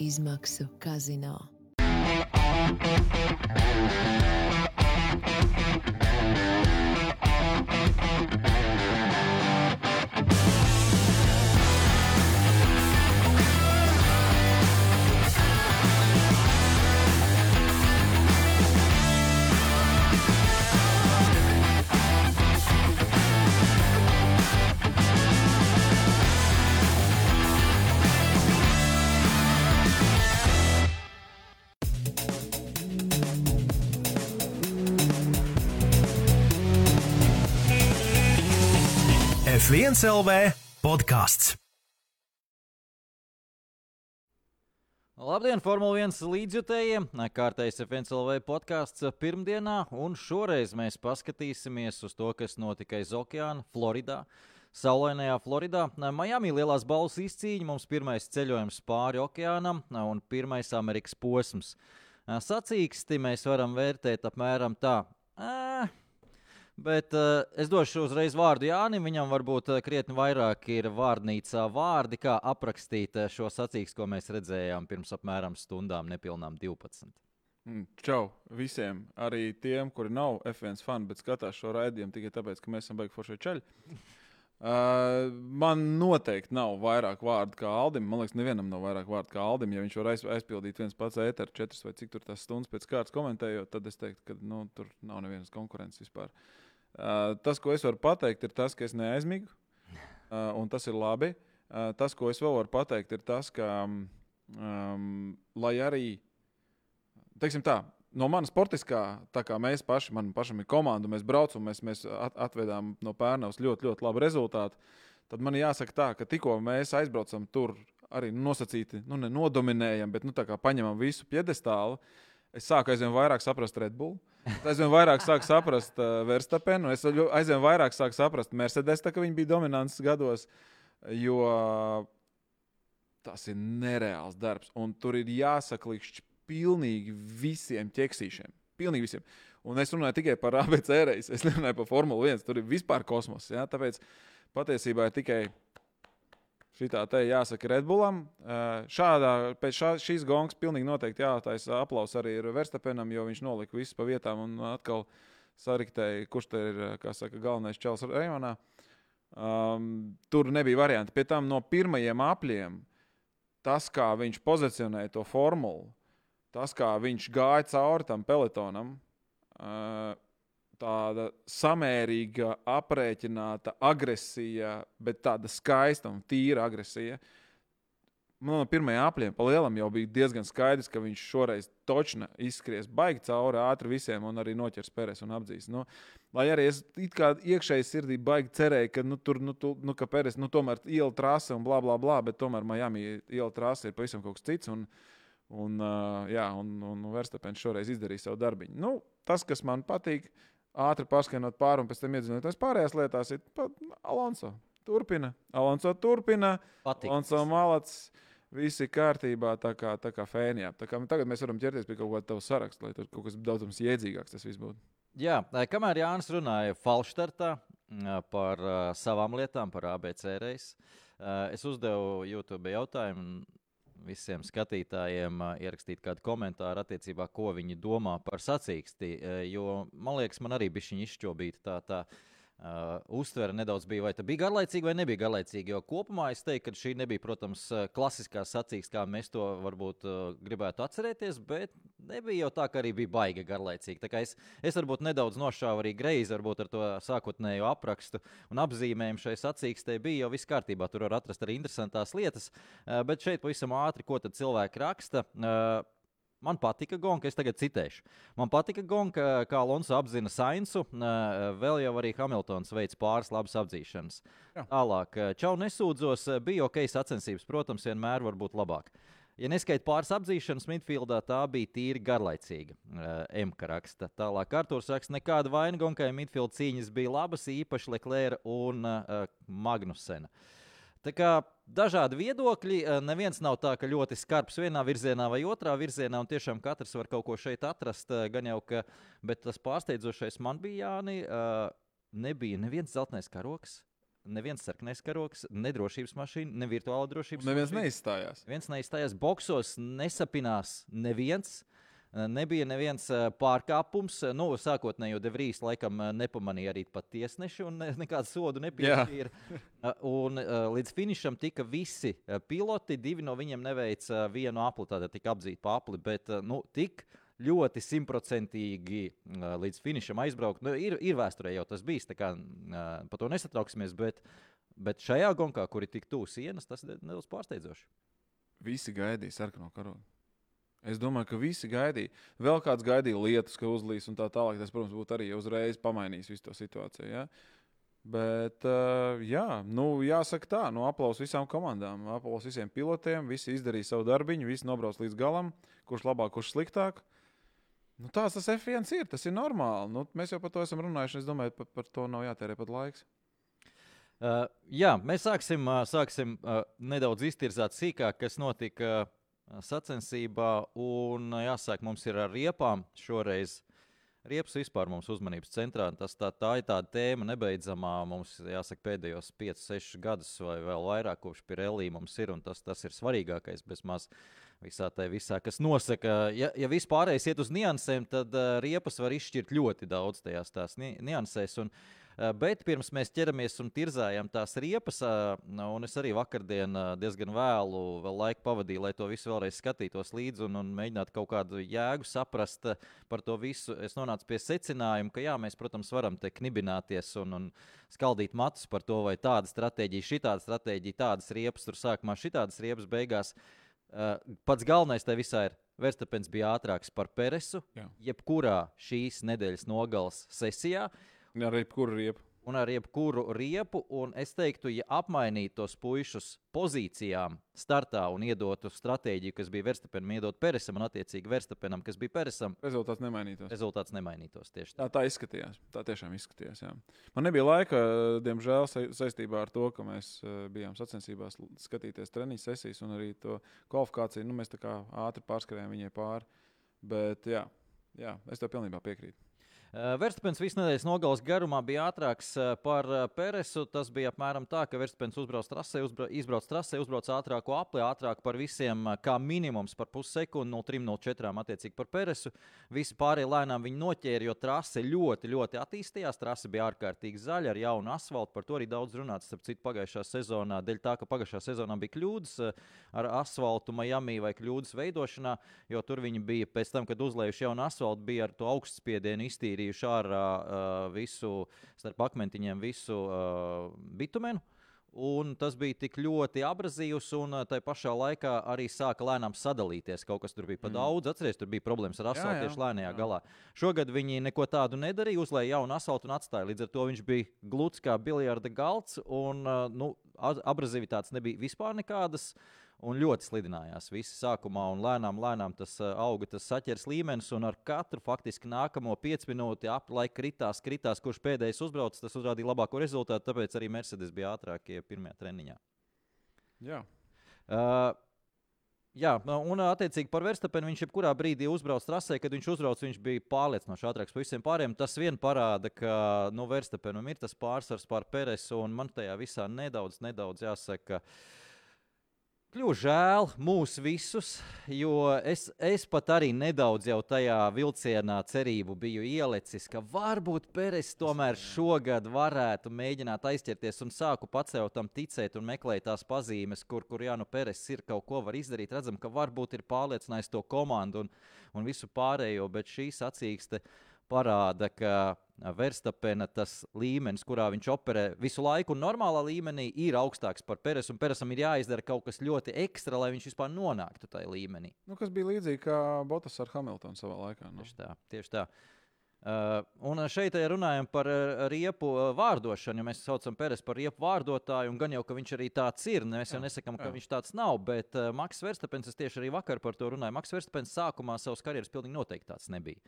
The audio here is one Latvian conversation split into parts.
izmaksu kazino. F1 LV podkāsts. Labdien, Formule 1 līdzjutējiem! Kārtējs FNCLV podkāsts pirmdienā, un šoreiz mēs paskatīsimies uz to, kas notika aiz okeāna, Floridā. Saulainajā Floridā, Miami lielās balvas izcīņa, mums pirmais ceļojums pāri okeānam un pirmais Amerikas posms. Sacīksti mēs varam vērtēt apmēram tā. Ā, Bet uh, es došu uzreiz vārdu Jānim. Viņam varbūt uh, krietni vairāk ir vārnīcā vārdi, kā aprakstīt uh, šo sacīkstu, ko mēs redzējām pirms apmēram stundām, nepilnām 12. Mm, Čau visiem, arī tiem, kuri nav F1 fani, bet skatās šo raidījumu tikai tāpēc, ka mēs esam beiguši forši ceļu. Uh, man noteikti nav vairāk vārdu kā Aldim. Man liekas, nevienam nav vairāk vārdu kā Aldim. Ja viņš var aiz, aizpildīt viens pats ēteru, četras vai cik tur tās stundas pēc kārtas komentējot, tad es teiktu, ka nu, tur nav nevienas konkurences vispār. Uh, tas, ko es varu pateikt, ir tas, ka es neaizmigu, uh, un tas ir labi. Uh, tas, ko es vēl varu pateikt, ir tas, ka, um, lai arī, teiksim tā, no manas sportiskā, tā kā mēs paši, man pašam ir komanda, mēs braucam, mēs, mēs at, atvedām no Pērnavas ļoti, ļoti labu rezultātu. Tad man jāsaka tā, ka tikko mēs aizbraucam tur, arī nosacīti, nu, nodominējam, bet nu, paņemam visu piedestālu. Es sāku aizvien vairāk saprast Red Bull. Es aizvien vairāk sāku saprast uh, Verstapenu. Es aizvien vairāk sāku saprast Mercedes, tā, ka viņi bija dominants gados. Jo tas ir nereāls darbs. Un tur ir jāsaklikšķi pilnīgi visiem ķeksīšiem. Pilnīgi visiem. Un es runāju tikai par ABC reizi. Es nerunāju par Formuli 1. Tur ir vispār kosmos. Ja? Tāpēc patiesībā ir tikai Šitā te jāsaka Redbullam. Šādā, pēc šā, šīs gongas pilnīgi noteikti jātaisa aplausa arī Verstapenam, jo viņš nolika visu pa vietām un atkal sariktēja, kurš te ir saka, galvenais čels rajonā. Um, tur nebija varianti. Pie tam no pirmajiem apļiem tas, kā viņš pozicionēja to formulu, tas, kā viņš gāja cauri tam pelotonam, uh, tāda samērīga, aprēķināta agresija, bet tāda skaista un tīra agresija. Man no pirmajiem apļiem pa lielam jau bija diezgan skaidrs, ka viņš šoreiz točna izskries baigi cauri ātri visiem un arī noķers Pēres un apdzīs. Nu, lai arī es iekšēji sirdī baigi cerēju, ka, nu, tur, nu, tu, nu, ka Pēres nu, tomēr iela trase un bla, bla, bla, bet tomēr Miami iela trase ir pavisam kaut kas cits. Un, un, uh, jā, un, un Verstapēns šoreiz izdarīja savu darbiņu. Nu, tas, kas man patīk, ātri paskaidrot pāri un pēc tam iedzinoties pārējās lietās, Alonso. Turpina. Alonso turpina. Patīk. Alonso malats. Viss ir kārtībā, tā kā, tā kā fēnijā. Tā kā tagad mēs varam ķerties pie kaut kāda tava saraksta, lai tur kaut kas daudz jēdzīgāks tas viss būtu. Jā, kamēr Jānis runāja Falštartā par uh, savām lietām, par ABC reisu, uh, es uzdevu YouTube jautājumu visiem skatītājiem ierakstīt kādu komentāru attiecībā, ko viņi domā par sacīksti. Jo man liekas, man arī bija šī izšķobīta tā. tā Uh, uztvere nedaudz bija, vai tā bija garlaicīga vai nebija garlaicīga. Jo kopumā es teiktu, ka šī nebija, protams, klasiskā sacīks, kā mēs to varbūt uh, gribētu atcerēties, bet nebija jau tā, ka arī bija baigi garlaicīga. Es, es varbūt nedaudz nošāvu arī greizi ar to sākotnējo aprakstu un apzīmējumu šai sacīkstē. Bija jau viss kārtībā, tur var atrast arī interesantas lietas, uh, bet šeit pavisam ātri, ko cilvēki raksta. Uh, Man patika Gonka, es tagad citēšu. Man patika Gonka, kā Alonso apzina Sainsu. Vēl jau arī Hamiltons veids pāris labas apzīšanas. Jā. Tālāk, čau nesūdzos, bija ok sacensības, protams, vienmēr var būt labāk. Ja neskaita pāris apzīšanas midfieldā, tā bija tīri garlaicīga. M. raksta. Tālāk, Arthurs raksta, nekāda vaina Gonkai midfield cīņas bija labas, īpaši Leclerc un Magnusena. Uh, Tā kā dažādi viedokļi, eh, neviens nav tā, ka ļoti skarbs vienā virzienā vai otrā virzienā, un tiešām katrs var kaut ko šeit atrast. Eh, gan jau, ka, bet tas pārsteidzošais man bija Jāni, eh, nebija neviens zeltainais karoks. neviens sarkanais karoks, ne drošības mašīna, ne virtuāla drošības Neviens mašīna. neizstājās. Viens neizstājās boxos, nesapinās neviens. Eh, Nebija neviens eh, pārkāpums. Eh, Nu, sākotnēji Devrīs laikam eh, nepamanīja arī pat tiesneši un ne- nekādu sodu nepiešķīra. Eh, Un eh, līdz finišam tika visi eh, piloti. Divi no viņiem neveica vienu apli, tātad tika apzīti pa apli, bet eh, nu, tik ļoti simtprocentīgi eh, līdz finišam aizbraukt. Nu, ir, ir vēsturē jau tas bijis, tā kā eh, par to nesatrauksimies. Bet, bet šajā gonkā, kur ir tik tuvu sienas, tas ir nedaudz pārsteidzoši. Visi gaidīja sarkano karogu. Es domāju, ka visi gaidīja. Vēl kāds gaidīja lietus, ka uzlīs un tā tālāk. Tas, protams, būtu arī uzreiz pamainījis visu to situāciju. Ja? Bet, uh, jā, nu, jāsaka tā, nu, aplausos visām komandām, aplausos visiem pilotiem. Visi izdarīja savu darbiņu, visi nobrauc līdz galam, kurš labāk, kurš sliktāk. Nu, tās tas F1 ir, tas ir normāli. Nu, mēs jau par to esam runājuši. Es domāju, par, par to nav jātērē pat laiks. Uh, jā, mēs sāksim, uh, sāksim uh, nedaudz iztirzāt sīkāk, kas notika uh, sacensībā. Un jāsāk mums ir ar riepām šoreiz. Riepas vispār mums uzmanības centrā. Tas tā, tā ir tāda tēma nebeidzamā. Mums jāsaka pēdējos 5, 6 gadus vai vēl vairāk, kopš Pirelī mums ir. Tas, tas ir svarīgākais bez maz visā tajā visā, kas nosaka. Ja, ja vispārējais iet uz niansēm, tad uh, riepas var izšķirt ļoti daudz tajās tās ni niansēs. Un, uh, Bet pirms mēs ķeramies un tirzājam tās riepas, uh, un es arī vakardien uh, diezgan vēlu vēl laiku pavadīju, lai to visu vēlreiz skatītos līdzi un, un mēģinātu kaut kādu jēgu saprast uh, par to visu. Es nonācu pie secinājuma, ka jā, mēs, protams, varam te knibināties un, un skaldīt matus par to, vai tāda stratēģija, šī tāda stratēģija, tādas riepas, tur sākumā šī tādas riepas beigās. Uh, pats galvenais tajā visā ir, Verstapens bija ātrāks par Peresu, Jā. jebkurā šīs nedēļas nogales sesijā. Ar jebkuru riepu. un ar jebkuru riepu. Un es teiktu, ja apmainītu tos puišus pozīcijām, startā un iedotu stratēģiju, kas bija Verstapenam, iedot Peresam un attiecīgi Verstapenam, kas bija Peresam, Rezultāts nemainītos. rezultāts nemainītos tieši tā. Tā, tā izskatījās. Tā tiešām izskatījās. Jā. Man nebija laika, diemžēl, sa saistībā ar to, ka mēs uh, bijām sacensībās skatīties treniņu sesijas un arī to kvalifikāciju. Nu, mēs tā kā ātri pārskrējām viņai pāri. Bet jā, jā es tev pilnībā piekrītu. Uh, Verstapens visu nedēļas nogales garumā bija ātrāks uh, par uh, Peresu. Tas bija apmēram tā, ka Verstapens uzbrauc trasē, uzbra izbrauc trasē, uzbrauc ātrāko apli, ātrāk par visiem, kā minimums par pussekundi, 0,3, 0,4 attiecīgi par Peresu. Visi pārējie lēnām viņu noķēra, jo trase ļoti, ļoti attīstījās. Trase bija ārkārtīgi zaļa ar jaunu asfaltu. Par to arī daudz runāts. Starp citu, pagājušā sezonā, dēļ tā, ka pagājušā sezonā bija kļūdas ar asfaltu Miami vai kļūdas veidošanā, jo tur viņi bija pēc tam, kad uzlējuši jaunu asfaltu, bija ar to augstspiedienu iztīrījuši ārā uh, visu, starp akmentiņiem visu uh, bitumenu. Un tas bija tik ļoti abrazīvs, un uh, tā pašā laikā arī sāka lēnām sadalīties. Kaut kas tur bija pa daudz. Atcerieties, tur bija problēmas ar asfaltu tieši lēnajā jā. galā. Šogad viņi neko tādu nedarīja, uzlēja jaunu asfaltu un atstāja. Līdz ar to viņš bija gluds kā biljarda galds, un uh, nu, a- abrazīvitātes nebija vispār nekādas. Un ļoti slidinājās visi sākumā, un lēnām, lēnām tas uh, auga, tas saķers līmenis. Un ar katru faktiski nākamo 5 minūti aplaika kritās, kritās, kurš pēdējais uzbrauc, tas uzrādīja labāko rezultātu. Tāpēc arī Mercedes bija ātrākie pirmajā treniņā. Jā. Uh, Jā, un attiecīgi par Verstapenu viņš jebkurā brīdī uzbrauc trasē, kad viņš uzbrauc, viņš bija pārliecinoši ātrāks par visiem pārējiem. Tas vien parāda, ka nu, Verstapenam ir tas pārsvars pār Peresu, un man tajā visā nedaudz, nedaudz jāsaka, kļūst žēl mūs visus, jo es, es pat arī nedaudz jau tajā vilcienā cerību biju ielicis, ka varbūt Peres tomēr šogad varētu mēģināt aizķerties un sāku jau tam ticēt un meklēt tās pazīmes, kur, kur jā, nu Peres ir kaut ko var izdarīt. Redzam, ka varbūt ir pārliecinājis to komandu un, un visu pārējo, bet šī sacīkste parāda, ka Verstapena tas līmenis, kurā viņš operē visu laiku, un normālā līmenī ir augstāks par Peresu. Peresam ir jāizdara kaut kas ļoti ekstra, lai viņš vispār nonāktu tajā līmenī. Nu, kas bija līdzīgi kā Botas ar Hamiltonu savā laikā. Nu. Tieši tā. Tieši tā. Uh, un šeit ja runājam par uh, riepu uh, vārdošanu. Mēs saucam Peres par riepu vārdotāju, un gan jau, ka viņš arī tāds ir. Mēs jau nesakām, ka jā. viņš tāds nav. Bet Maks Verstapens, es tieši arī vakar par to runāju. Maks Verstapens sākumā savas karjeras pilnīgi noteikti tāds nebija.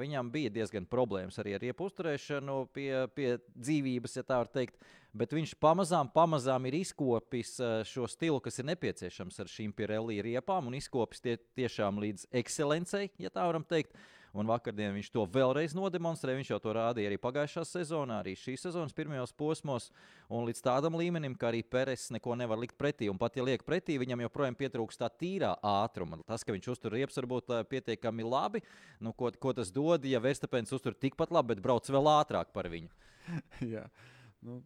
Viņam bija diezgan problēmas arī ar riepu uzturēšanu pie, pie dzīvības, ja tā var teikt. Bet viņš pamazām, pamazām ir izkopis šo stilu, kas ir nepieciešams ar šīm Pirelli riepām, un izkopis tie, tiešām līdz ekscelencei, ja tā varam teikt. Un vakardien viņš to vēlreiz nodemonstrēja. Viņš jau to rādīja arī pagājušā sezonā, arī šīs sezonas pirmajos posmos. Un līdz tādam līmenim, ka arī Pēters neko nevar likt pretī. Un pat ja liek pretī, viņam joprojām pietrūkst tā tīrā ātruma. Tas, ka viņš uztur riepas, varbūt eh, pietiekami labi. Nu, ko, ko tas dod, ja Verstapēns uztur tikpat labi, bet brauc vēl ātrāk par viņu? Jā, nu,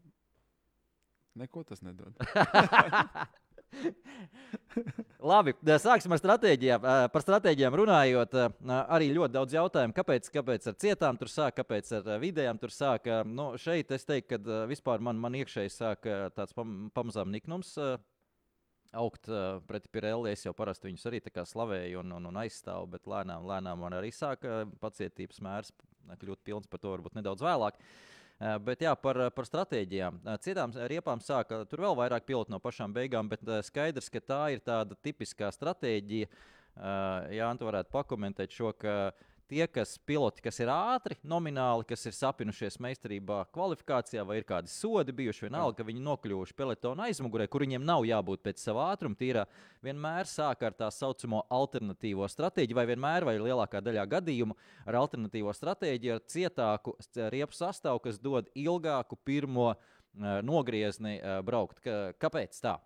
neko tas nedod. Labi, sāksim ar stratēģijām. Par stratēģijām runājot, arī ļoti daudz jautājumu, kāpēc, kāpēc ar cietām tur sāk, kāpēc ar vidējām tur sāk. Nu, šeit es teiktu, ka vispār man, man iekšēji sāk tāds pam, pamazām niknums. Augt uh, pret Pirelli. Es jau parasti viņus arī slavēju un, un, un aizstāvu, bet lēnām, lēnām man arī sāka pacietības mērs kļūt pilns par to varbūt nedaudz vēlāk. Uh, bet jā, par, par stratēģijām. Citām riepām sāka tur vēl vairāk pilotu no pašām beigām, bet skaidrs, ka tā ir tāda tipiskā stratēģija. Jā, tu varētu pakomentēt šo, ka uh, tie, kas piloti, kas ir ātri, nomināli, kas ir sapinušies meistarībā, kvalifikācijā, vai ir kādi sodi bijuši, vienalga, ka viņi nokļuvuši pelotona aizmugurē, kur viņiem nav jābūt pēc sava ātruma, tīra vienmēr sāk ar tā saucamo alternatīvo stratēģiju, vai vienmēr, vai lielākā daļā gadījumu ar alternatīvo stratēģiju, ar cietāku riepu sastāvu, kas dod ilgāku pirmo uh, nogriezni uh, braukt. Kāpēc tā?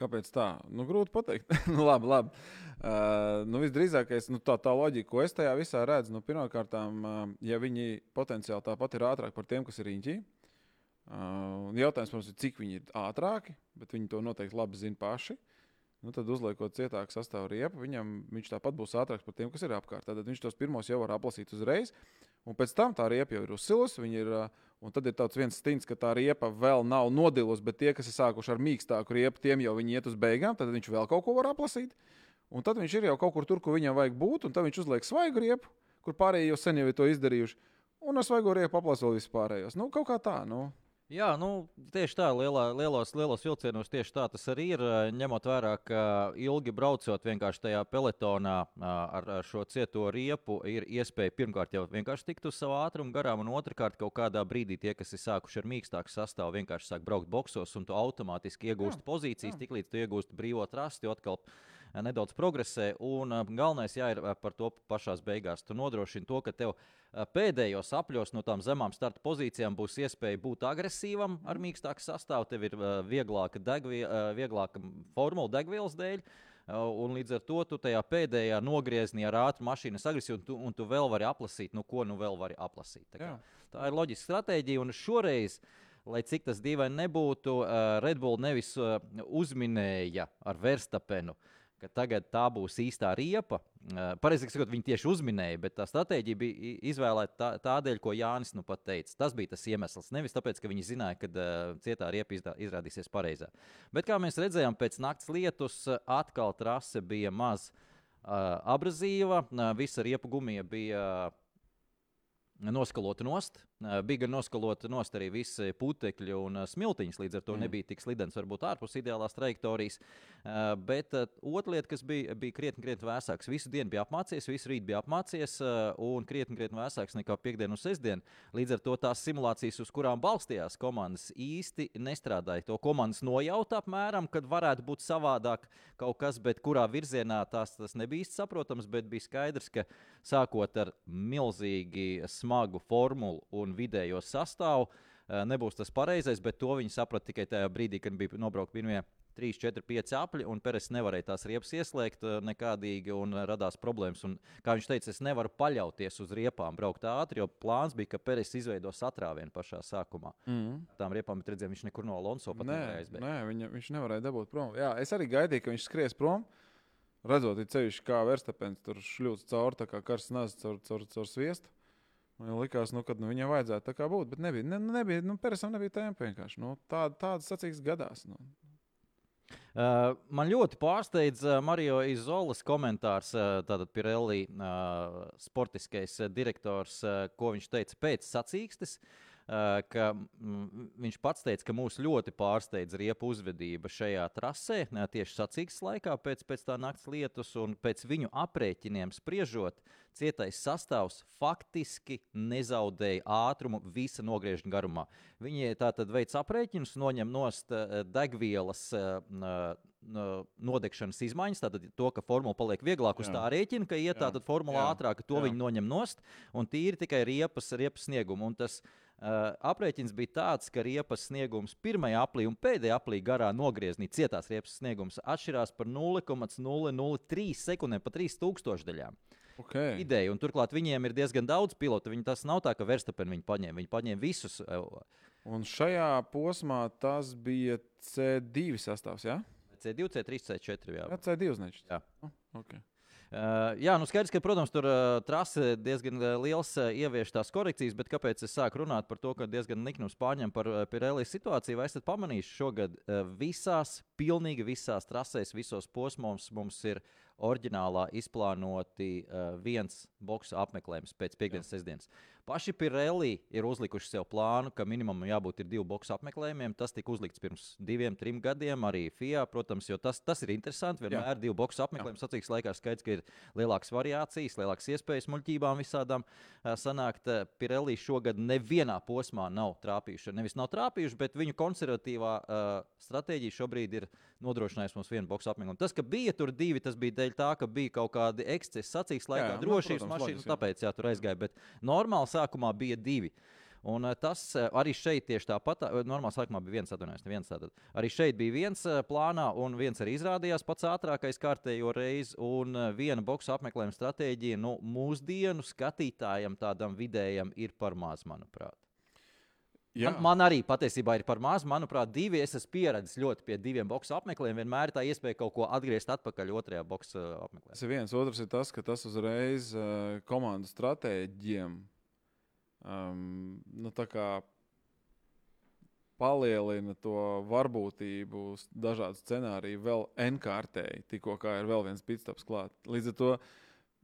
Kāpēc tā? Nu, grūti pateikt. nu, labi, labi. Uh, nu, visdrīzākais, nu, tā, tā loģika, ko es tajā visā redzu, nu, pirmkārt, uh, ja viņi potenciāli tāpat ir ātrāki par tiem, kas ir riņķī, uh, jautājums, protams, ir, cik viņi ir ātrāki, bet viņi to noteikti labi zina paši. Nu, tad, uzliekot cietāku sastāvu riepu, viņam, viņš tāpat būs ātrāks par tiem, kas ir apkārt. Tad viņš tos pirmos jau var aplasīt uzreiz. Un pēc tam tā riepa jau ir uzsilusi. Ir, un tad ir tāds viens stints, ka tā riepa vēl nav nodilusi, bet tie, kas ir sākuši ar mīkstāku riepu, tiem jau viņi iet uz beigām. Tad viņš vēl kaut ko var aplasīt. Un tad viņš ir jau kaut kur tur, kur viņam vajag būt. Un tad viņš uzliek svaigu riepu, kur pārējie jau sen jau ir to izdarījuši. Un ar svaigo riepu aplasa vēl vispārējos. Nu, kaut kā tā. Nu. Jā, nu, tieši tā, lielā, lielos, lielos vilcienos tieši tā tas arī ir. Eh, ņemot vērā, ka ilgi braucot vienkārši tajā pelotonā eh, ar, ar šo cieto riepu, ir iespēja pirmkārt jau vienkārši tikt uz savu ātrumu garām, un otrkārt, kaut kādā brīdī tie, kas ir sākuši ar mīkstāku sastāvu, vienkārši sāk braukt boxos, un tu automātiski iegūsti jā, pozīcijas, tiklīdz tu iegūsti brīvo trasti, atkal nedaudz progresē. Un galvenais jā, ir par to pašā beigās. Tu nodrošini to, ka tev pēdējos apļos no tām zemām starta pozīcijām būs iespēja būt agresīvam ar mīkstāku sastāvu. Tev ir vieglāka, degvie, vieglāka formula degvielas dēļ. Un līdz ar to tu tajā pēdējā nogriezienā ar ātru mašīnas agresiju, un tu, un tu vēl vari aplasīt, nu, ko nu vēl vari aplasīt. Tā, kā, tā ir loģiska stratēģija, un šoreiz lai cik tas dīvaini nebūtu, uh, Red Bull nevis uzminēja ar Verstapenu, ka tagad tā būs īstā riepa. Uh, Pareizi sakot, viņi tieši uzminēja, bet tā stratēģija bija izvēlēta tā, tādēļ, ko Jānis nu pat teica. Tas bija tas iemesls. Nevis tāpēc, ka viņi zināja, ka uh, cietā riepa izdā, izrādīsies pareizā. Bet kā mēs redzējām, pēc nakts lietus atkal trase bija maz uh, abrazīva. Visa riepa gumija bija. Noskalota nost. Bija gan noskalota nost arī visi putekļi un smiltiņas, līdz ar to mm. nebija tik slidens, varbūt ārpus ideālās trajektorijas. Bet otra lieta, kas bija, bija krietni, krietni vēsāks. Visu dienu bija apmācījies, visu rītu bija apmācījies un krietni, krietni vēsāks nekā piekdienu un sestdienu. Līdz ar to tās simulācijas, uz kurām balstījās komandas, īsti nestrādāja. To komandas nojauta apmēram, kad varētu būt savādāk kaut kas, bet kurā virzienā tās, tas nebija īsti saprotams, bet bija skaidrs, ka sākot ar milzīgi smagu formulu un vidējo sastāvu, eh, nebūs tas pareizais, bet to viņi saprata tikai tajā brīdī, kad bija nobraukti pirmie 3, 4, 5 apli, un Pēters nevarēja tās riepas ieslēgt eh, nekādīgi, un radās problēmas. Un, kā viņš teica, es nevaru paļauties uz riepām, braukt ātri, jo plāns bija, ka Pēters izveido satrāvienu pašā sākumā. Mm. Tām riepām, bet redzēsim, viņš nekur no Alonso pat nē, nē, viņa, viņš nevarēja dabūt prom. Jā, es arī gaidīju, ka viņš skries prom. Redzot, ceļš, kā Verstapens tur šļūst cauri, kā karsts nāc caur, caur, caur sviestu. Man likās, nu, ka nu, viņam vajadzētu tā kā būt, bet nebija. Ne, nebija nu, Peresam nebija tempa vienkārši. Nu, tā, tādas sacīkstas gadās. Nu. Uh, man ļoti pārsteidz uh, Mario Izolas komentārs, tātad Pirelli uh, sportiskais direktors, uh, ko viņš teica pēc sacīkstes. Uh, ka, viņš pats teica, ka mūs ļoti pārsteidz riepa uzvedība šajā trasē, ne, tieši sacīkstes laikā, pēc, pēc tā nakts lietus, un pēc viņu aprēķiniem spriežot, cietais sastāvs faktiski nezaudēja ātrumu visa nogriežņa garumā. Viņi tātad veic aprēķinus, noņem nost degvielas. Nodegšanas izmaiņas, tātad to, ka formula paliek vieglāk uz Jā. tā rēķina, ka iet tātad formula ātrāk, to Jā. viņi noņem nost un tīri tikai riepas, riepas sniegumu. Un tas Uh, aprēķins bija tāds, ka riepas sniegums pirmajā aplī un pēdējā aplī garā nogriezienī cietās riepas sniegums atšķirās par 0,003 sekundēm, pa 3000 daļām. Okay. Ideja, un turklāt viņiem ir diezgan daudz pilotu. Viņi tas nav tā, ka Verstapeni viņi paņēma. Viņi paņēma visus. Un šajā posmā tas bija C2 sastāvs. Ja? C2, C3, C4. Jā, jā C2 nečs. Jā. Oh, okay. Jā, nu skaidrs, ka, protams, tur trase diezgan liels ievieš tās korekcijas, bet kāpēc es sāku runāt par to, ka diezgan niknums pārņem par Pirelli situāciju? Vai esat pamanījuši šogad visās, pilnīgi visās trasēs, visos posmos mums ir oriģinālā izplānoti viens boxa apmeklējums pēc piekdienas, sestdienas. Paši Pirelli ir uzlikuši sev plānu, ka minimumam jābūt divu boxu apmeklējumiem. Tas tika uzlikts pirms diviem, trim gadiem. Arī FIA, protams, jo tas, tas ir interesanti. Vienmēr divu boxu apmeklējumu. Sacīks laikā skaidrs, ka ir lielākas variācijas, lielākas iespējas muļķībām visādām sanākt. Pirelli šogad nevienā posmā nav trāpījuši. Nevis nav trāpījuši, bet viņu konservatīvā uh, stratēģija šobrīd ir nodrošinājusi mums vienu boxu apmeklējumu. Tas, ka bija tur divi, tas bija dēļ tā, ka bija kaut kādi ekscesi sacīks laikā, jā, nu, drošības no, mašīna, tāpēc jā, tur aizgāja. Bet normāli sākumā bija divi. Un tas arī šeit tieši tāpat, normāli sākumā bija viens, atvainojos, viens tātad. Arī šeit bija viens plānā, un viens arī izrādījās pats ātrākais kārtējo reizi, un viena boxa apmeklējuma stratēģija nu, mūsdienu skatītājam, tādam vidējam, ir par maz, manuprāt. Jā. Man, man arī patiesībā ir par maz. Manuprāt, divi es esmu pieredzējis ļoti pie diviem boxa apmeklējumiem. Vienmēr ir tā iespēja kaut ko atgriezt atpakaļ otrajā boxa apmeklējumā. Tas ir viens. Otrs ir tas, ka tas uzreiz uh, komandu stratēģiem um, nu, palielina to varbūtību, dažādu scenāriju vēl enkārtēji, tikko kā ir vēl viens pitstops klāts. Līdz ar to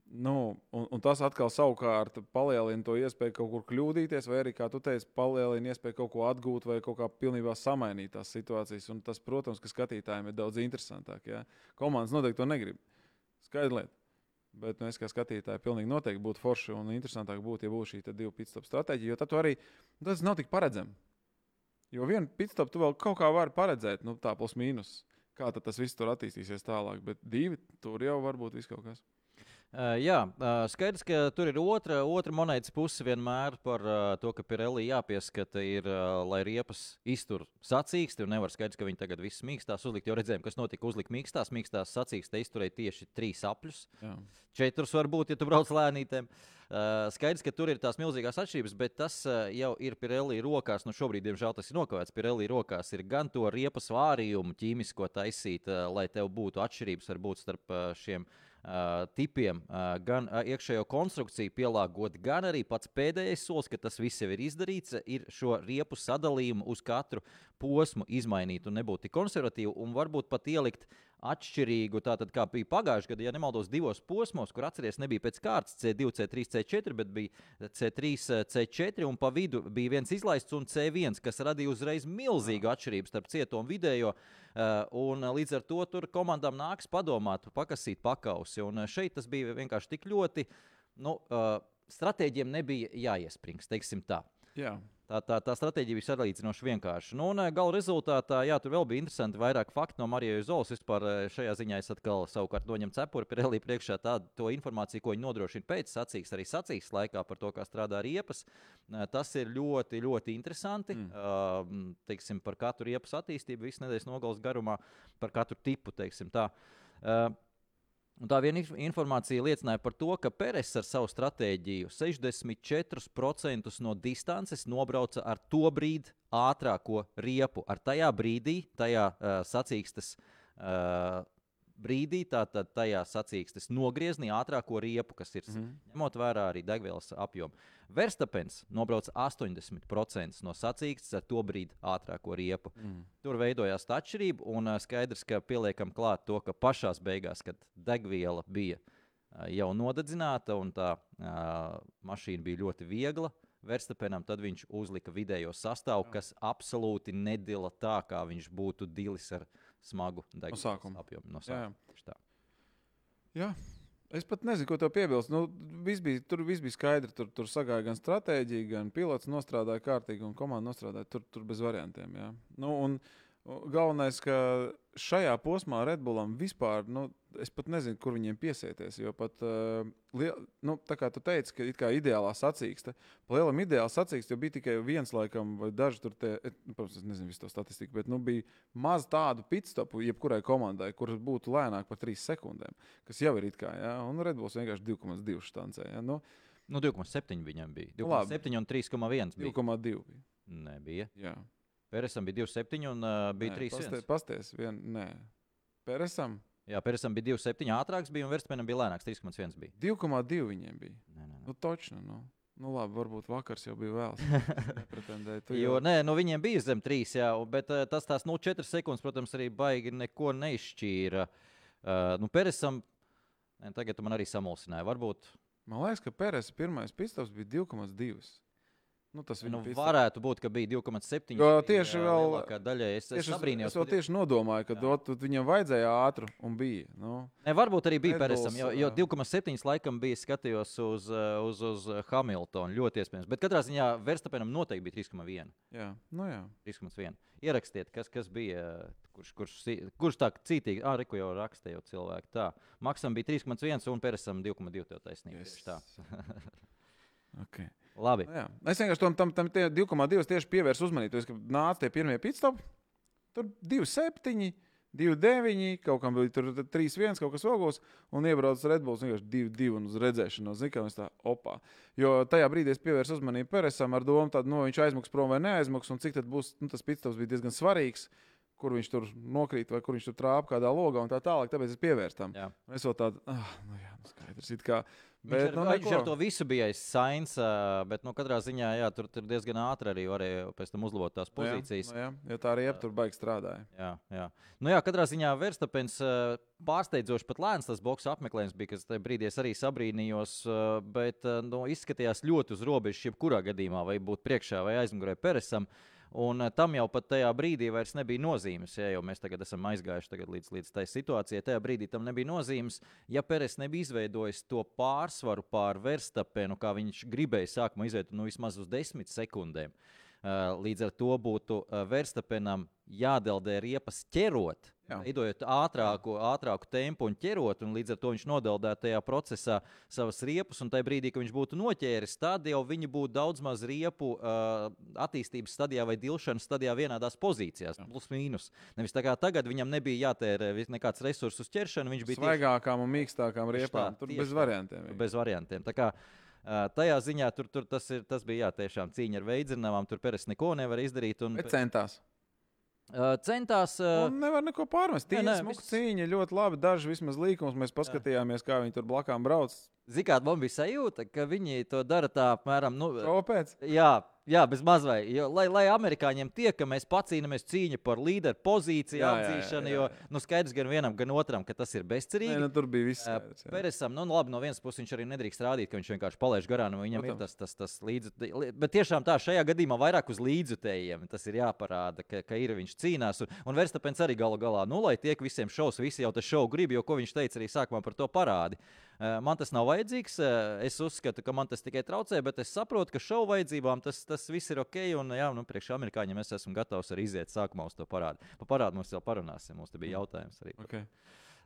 nu, un, un tas atkal savukārt palielina to iespēju kaut kur kļūdīties, vai arī, kā tu teici, palielina iespēju kaut ko atgūt vai kaut kā pilnībā samainīt tās situācijas. Un tas, protams, ka skatītājiem ir daudz interesantāk. Ja? Komandas noteikti to negrib. Skaidrs lieta. Bet nu, es kā skatītāju, pilnīgi noteikti būtu forši un interesantāk būtu, ja būtu šī divu pitstop stratēģija. Jo tad arī nu, tas nav tik paredzams. Jo vienu pitstop tu vēl kaut kā vari paredzēt, nu, tā plus mīnus. Kā tas viss tur attīstīsies tālāk, bet divi tur jau var būt viss kaut kas. Uh, jā, uh, skaidrs, ka tur ir otra, otra monētas puse vienmēr par uh, to, ka Pirelli jāpieskata, ir, lai riepas iztur sacīksti. Nevar skaidrs, ka viņi tagad viss mīkstās uzlikt, jo redzējām, kas notika. Uzlikt mīkstās, mīkstās sacīksti izturēja tieši trīs apļus. Jā. Četrus var būt, ja tu brauc lēnītēm. Skaidrs, ka tur ir tās milzīgās atšķirības, bet tas jau ir Pirelli rokās. Nu, šobrīd, diemžēl, tas ir nokavēts. Pirelli rokās ir gan to riepas vārījumu ķīmisko taisīt, lai tev būtu atšķirības varbūt starp šiem Uh, tipiem, gan iekšējo konstrukciju pielāgot, gan arī pats pēdējais solis, ka tas viss jau ir izdarīts, ir šo riepu sadalījumu uz katru posmu izmainīt un nebūt tik konservatīvi, un varbūt pat ielikt atšķirīgu, tātad kā bija pagājušajā gadā, ja nemaldos, divos posmos, kur atceries, nebija pēc kārtas C2, C3, C4, bet bija C3, C4, un pa vidu bija viens izlaists un C1, kas radīja uzreiz milzīgu atšķirību starp cieto un vidējo. Uh, un līdz ar to tur komandām nāks padomāt, pakasīt pakausi. Un šeit tas bija vienkārši tik ļoti, nu, uh, stratēģiem nebija jāiespringst, teiksim tā. Jā. Tā, tā, tā stratēģija bija salīdzinoši vienkārša. Nu, un, gala rezultātā, jā, tur vēl bija interesanti vairāk faktu no Marijas Zolas. Vispār šajā ziņā es atkal savukārt noņemu cepuri Pirelī priekšā tādu informāciju, ko viņi nodrošina pēc sacīks, arī sacīks laikā par to, kā strādā riepas. Tas ir ļoti, ļoti interesanti. Mm. Uh, teiksim, par katru riepas attīstību, visu nedēļas nogales garumā, par katru tipu, teiksim tā. Uh, Un tā viena informācija liecināja par to, ka Peres ar savu stratēģiju 64% no distances nobrauca ar to brīdi ātrāko riepu. Ar tajā brīdī, tajā uh, sacīkstes uh, brīdī, tātad tajā sacīkstes nogrieznī ātrāko riepu, kas ir mm ņemot vērā arī degvielas apjomu. Verstapens nobrauca 80% no sacīkstes ar to brīdi ātrāko riepu. Mm. Tur veidojās tā atšķirība, un skaidrs, ka pieliekam klāt to, ka pašā beigās, kad degviela bija jau nodedzināta un tā uh, mašīna bija ļoti viegla, Verstapenam, tad viņš uzlika vidējo sastāvu, kas absolūti nedila tā, kā viņš būtu dilis ar smagu degvielas No apjomu. No Jā, jā. sākuma. Tieši tā. Jā. Es pat nezinu, ko tev piebilst. Nu, viss bija, tur viss bija skaidrs. Tur, tur sagāja gan stratēģija, gan pilots nostrādāja kārtīgi, un komanda nostrādāja tur, tur bez variantiem. Jā. Nu, un, un galvenais, ka šajā posmā Redbullam vispār, nu, es pat nezinu, kur viņiem piesieties. Jo pat, uh, liel, nu, tā kā tu teici, ka kā ideālā sacīksta, pa lielam ideāla sacīksta, jo bija tikai viens, laikam, vai daži tur, tie, et, nu, protams, es nezinu visu to statistiku, bet nu, bija maz tādu pitstopu jebkurai komandai, kuras būtu lēnāk par 3 sekundēm, kas jau ir it kā, jā, un Redbulls vienkārši 2,2 štancē. Jā, nu, Nu, 2,7 viņam bija. Nu, labi. 2,7 un 3,1 bija. 2,2 bija. Nebija. Jā. Peresam bija 2,7 un uh, bija 3,1. Pasties, vien, nē. Peresam Jā, Peresam bija 2,7 ātrāks, bija, un Verstapenam bija lēnāks, 3,1 bija. 2,2 viņiem bija. Nē, nē, nē. Nu, točno, nu. Nu, labi, varbūt vakars jau bija vēls. Jo jau- nē, nu, viņiem bija zem 3, jā, bet tas tās 0,4 sekundes, protams, arī baigi neko neizšķīra. Uh, nu, Peresam, tagad man arī samulsināja. Varbūt Man liekas, ka Peres pirmais pistols bija 2,2. Nu, tas nu, pitstops. varētu būt, ka bija 2,7. Jo tieši ā, vēl- lielākā daļa. Es, es Tieši es, es vēl tieši nodomāju, ka Jā. dot, viņam vajadzēja ātru un bija. Nu, Ne, varbūt arī bija Red Peresam, jo, jo ā. 2,7 laikam bija skatījos uz, uh, uz, uz Hamiltonu. Ļoti iespējams. Bet katrā ziņā Verstapenam noteikti bija 3,1. jā, nu jā. 3,1. Ierakstiet, kas, kas bija, kurš, kurš, si- kurš tā cītīgi, ah, reku jau rakstīja cilvēki. Tā, Maksam bija 3,1 un Peresam 2,2 tev taisnība. Yes. Okay. Labi. Nu, jā. Es vienkārši tam, tam, tam tie 2,2 tieši pievērsu uzmanību. Kad nāca tie pirmie pitstopi, tur 2,7. 2,9, kaut kam bija tur 3,1, kaut kas ogos, un iebraucis Redbulls vienkārši 2,2 un uz redzēšanos. Zinu, kā tā opā. Jo tajā brīdī es pievērsu uzmanību Peresam ar domu, tad, nu, viņš aizmuks prom vai neaizmuks, un cik tad būs, nu, tas pitstops bija diezgan svarīgs, kur viņš tur nokrīt vai kur viņš tur trāpa kādā logā un tā tālāk. Tāpēc es pievērstu tam. Es vēl tādu, ah, nu jā, nu skaidrs. it Kā, Viņš, bet, ar, nu, viņš ar to visu bija aiz sains, ā, bet nu, katrā ziņā jā, tur, tur diezgan ātri arī varēja pēc tam uzlabot tās Nu jā, pozīcijas. Nu, jā, jo tā arī ap tur baigi strādāja. Jā, jā. Nu, jā, katrā ziņā Verstapens pārsteidzoši pat lēns tas boxe apmeklējums bija, kas tajā brīdī es arī sabrīnījos, bet nu, izskatījās ļoti uz robežas, jebkurā gadījumā, vai būt priekšā vai aizmugurē Peresam. Un ā, tam jau pat tajā brīdī vairs nebija nozīmes. Ja, jo mēs tagad esam aizgājuši tagad līdz, līdz tai situācijai. Tajā brīdī tam nebija nozīmes. Ja Peres nebija izveidojis to pārsvaru pār Verstapenu, kā viņš gribēja sākumā izveidot, nu vismaz uz desmit sekundēm. Uh, Līdz ar to būtu uh, Verstapenam jādeldē riepas ķerot, Jā. veidojot ātrāku, ātrāku tempu un ķerot, un līdz ar to viņš nodeldētu tajā procesā savas riepas. Un tajā brīdī, kad viņš būtu noķēris, tad jau viņi būtu daudz maz riepu uh, attīstības stadijā vai dilšanas stadijā vienādās pozīcijās, plus mīnus. Nevis tā kā tagad viņam nebija jātērē nekāds resurss uz ķeršanu, viņš bija tieši Svaigākām un mīkstākām riepām. tā, Tur bez variantiem. bez variantiem. Tā kā, ā, Tajā ziņā tur, tur tas, ir, tas bija jā, tiešām cīņa ar veidzinājumām. Tur Peres neko nevar izdarīt. Un, Bet centās. ā, centās. ā, Un nevar neko pārmest. Tīna smuka viss- cīņa, ļoti labi. Daži vismaz līkumus mēs paskatījāmies, kā viņi tur blakām brauc. Ziniet, man bija sajūta, ka viņi to dara tā apmēram. Nu, Kāpēc? Jā, jā, bez mazliet. Jo, lai, lai amerikāņiem tiek, ka mēs pacīnāmies cīņa par līderu pozīciju, atzīšanu, jo nu, skaidrs gan vienam, gan otram, ka tas ir bezcerīgi. Nē, nu, tur bija viss. Jā. Peresam, nu, labi, no vienas puses viņš arī nedrīkst rādīt, ka viņš vienkārši palaiž garām. Nu, viņam Protams. ir tas, tas, tas līdzjutējs. Bet tiešām tā, šajā gadījumā vairāk uz līdzjutējiem tas ir jāparāda, ka, ka ir viņš cīnās. Un, un Verstapens arī galu galā, nu, lai tiek visiem šovs, visi jau tas šovu grib, jo ko viņš teica arī sākumā par to parādi. Ā, Man tas nav vajadzīgs. ā, Es uzskatu, ka man tas tikai traucē, bet es saprotu, ka šovu vajadzībām tas, tas viss ir ok. Un, jā, nu, priekš amerikāņiem es esmu gatavs arī iziet sākumā uz to parādu. Pa parādu mums vēl parunāsim. Mums te bija jautājums arī. Okay.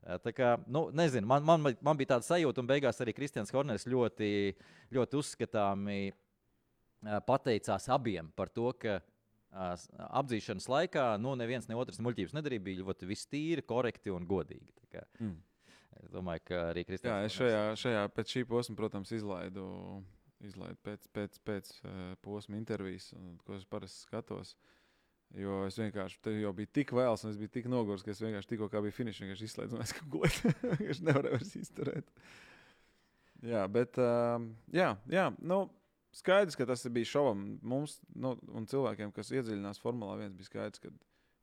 Eh, Tā kā, nu, nezinu, man, man, man bija tāda sajūta, un beigās arī Kristians Horners ļoti, ļoti uzskatāmi eh, pateicās abiem par to, ka eh, apdzīšanas laikā nu, neviens ne otrs muļķības nedarīja. Bija ļoti viss tīri, korekti un godīgi. Mm. Es domāju, ka arī Jā, Kristians es šajā, šajā pēc šī posma, protams, izlaidu, izlaidu pēc, pēc, pēc uh, posma intervijas, ko es parasti skatos. Jo es vienkārši te jau biju tik vēls, un es biju tik noguris, ka es vienkārši tikko kā biju finišs, vienkārši izslēdzu, un es kā gulēju. Es nevarēju vairs izturēt. Jā, bet, uh, jā, jā, nu, skaidrs, ka tas bija šovam mums nu, un cilvēkiem, kas iedziļinās Formulā 1, bija skaidrs, ka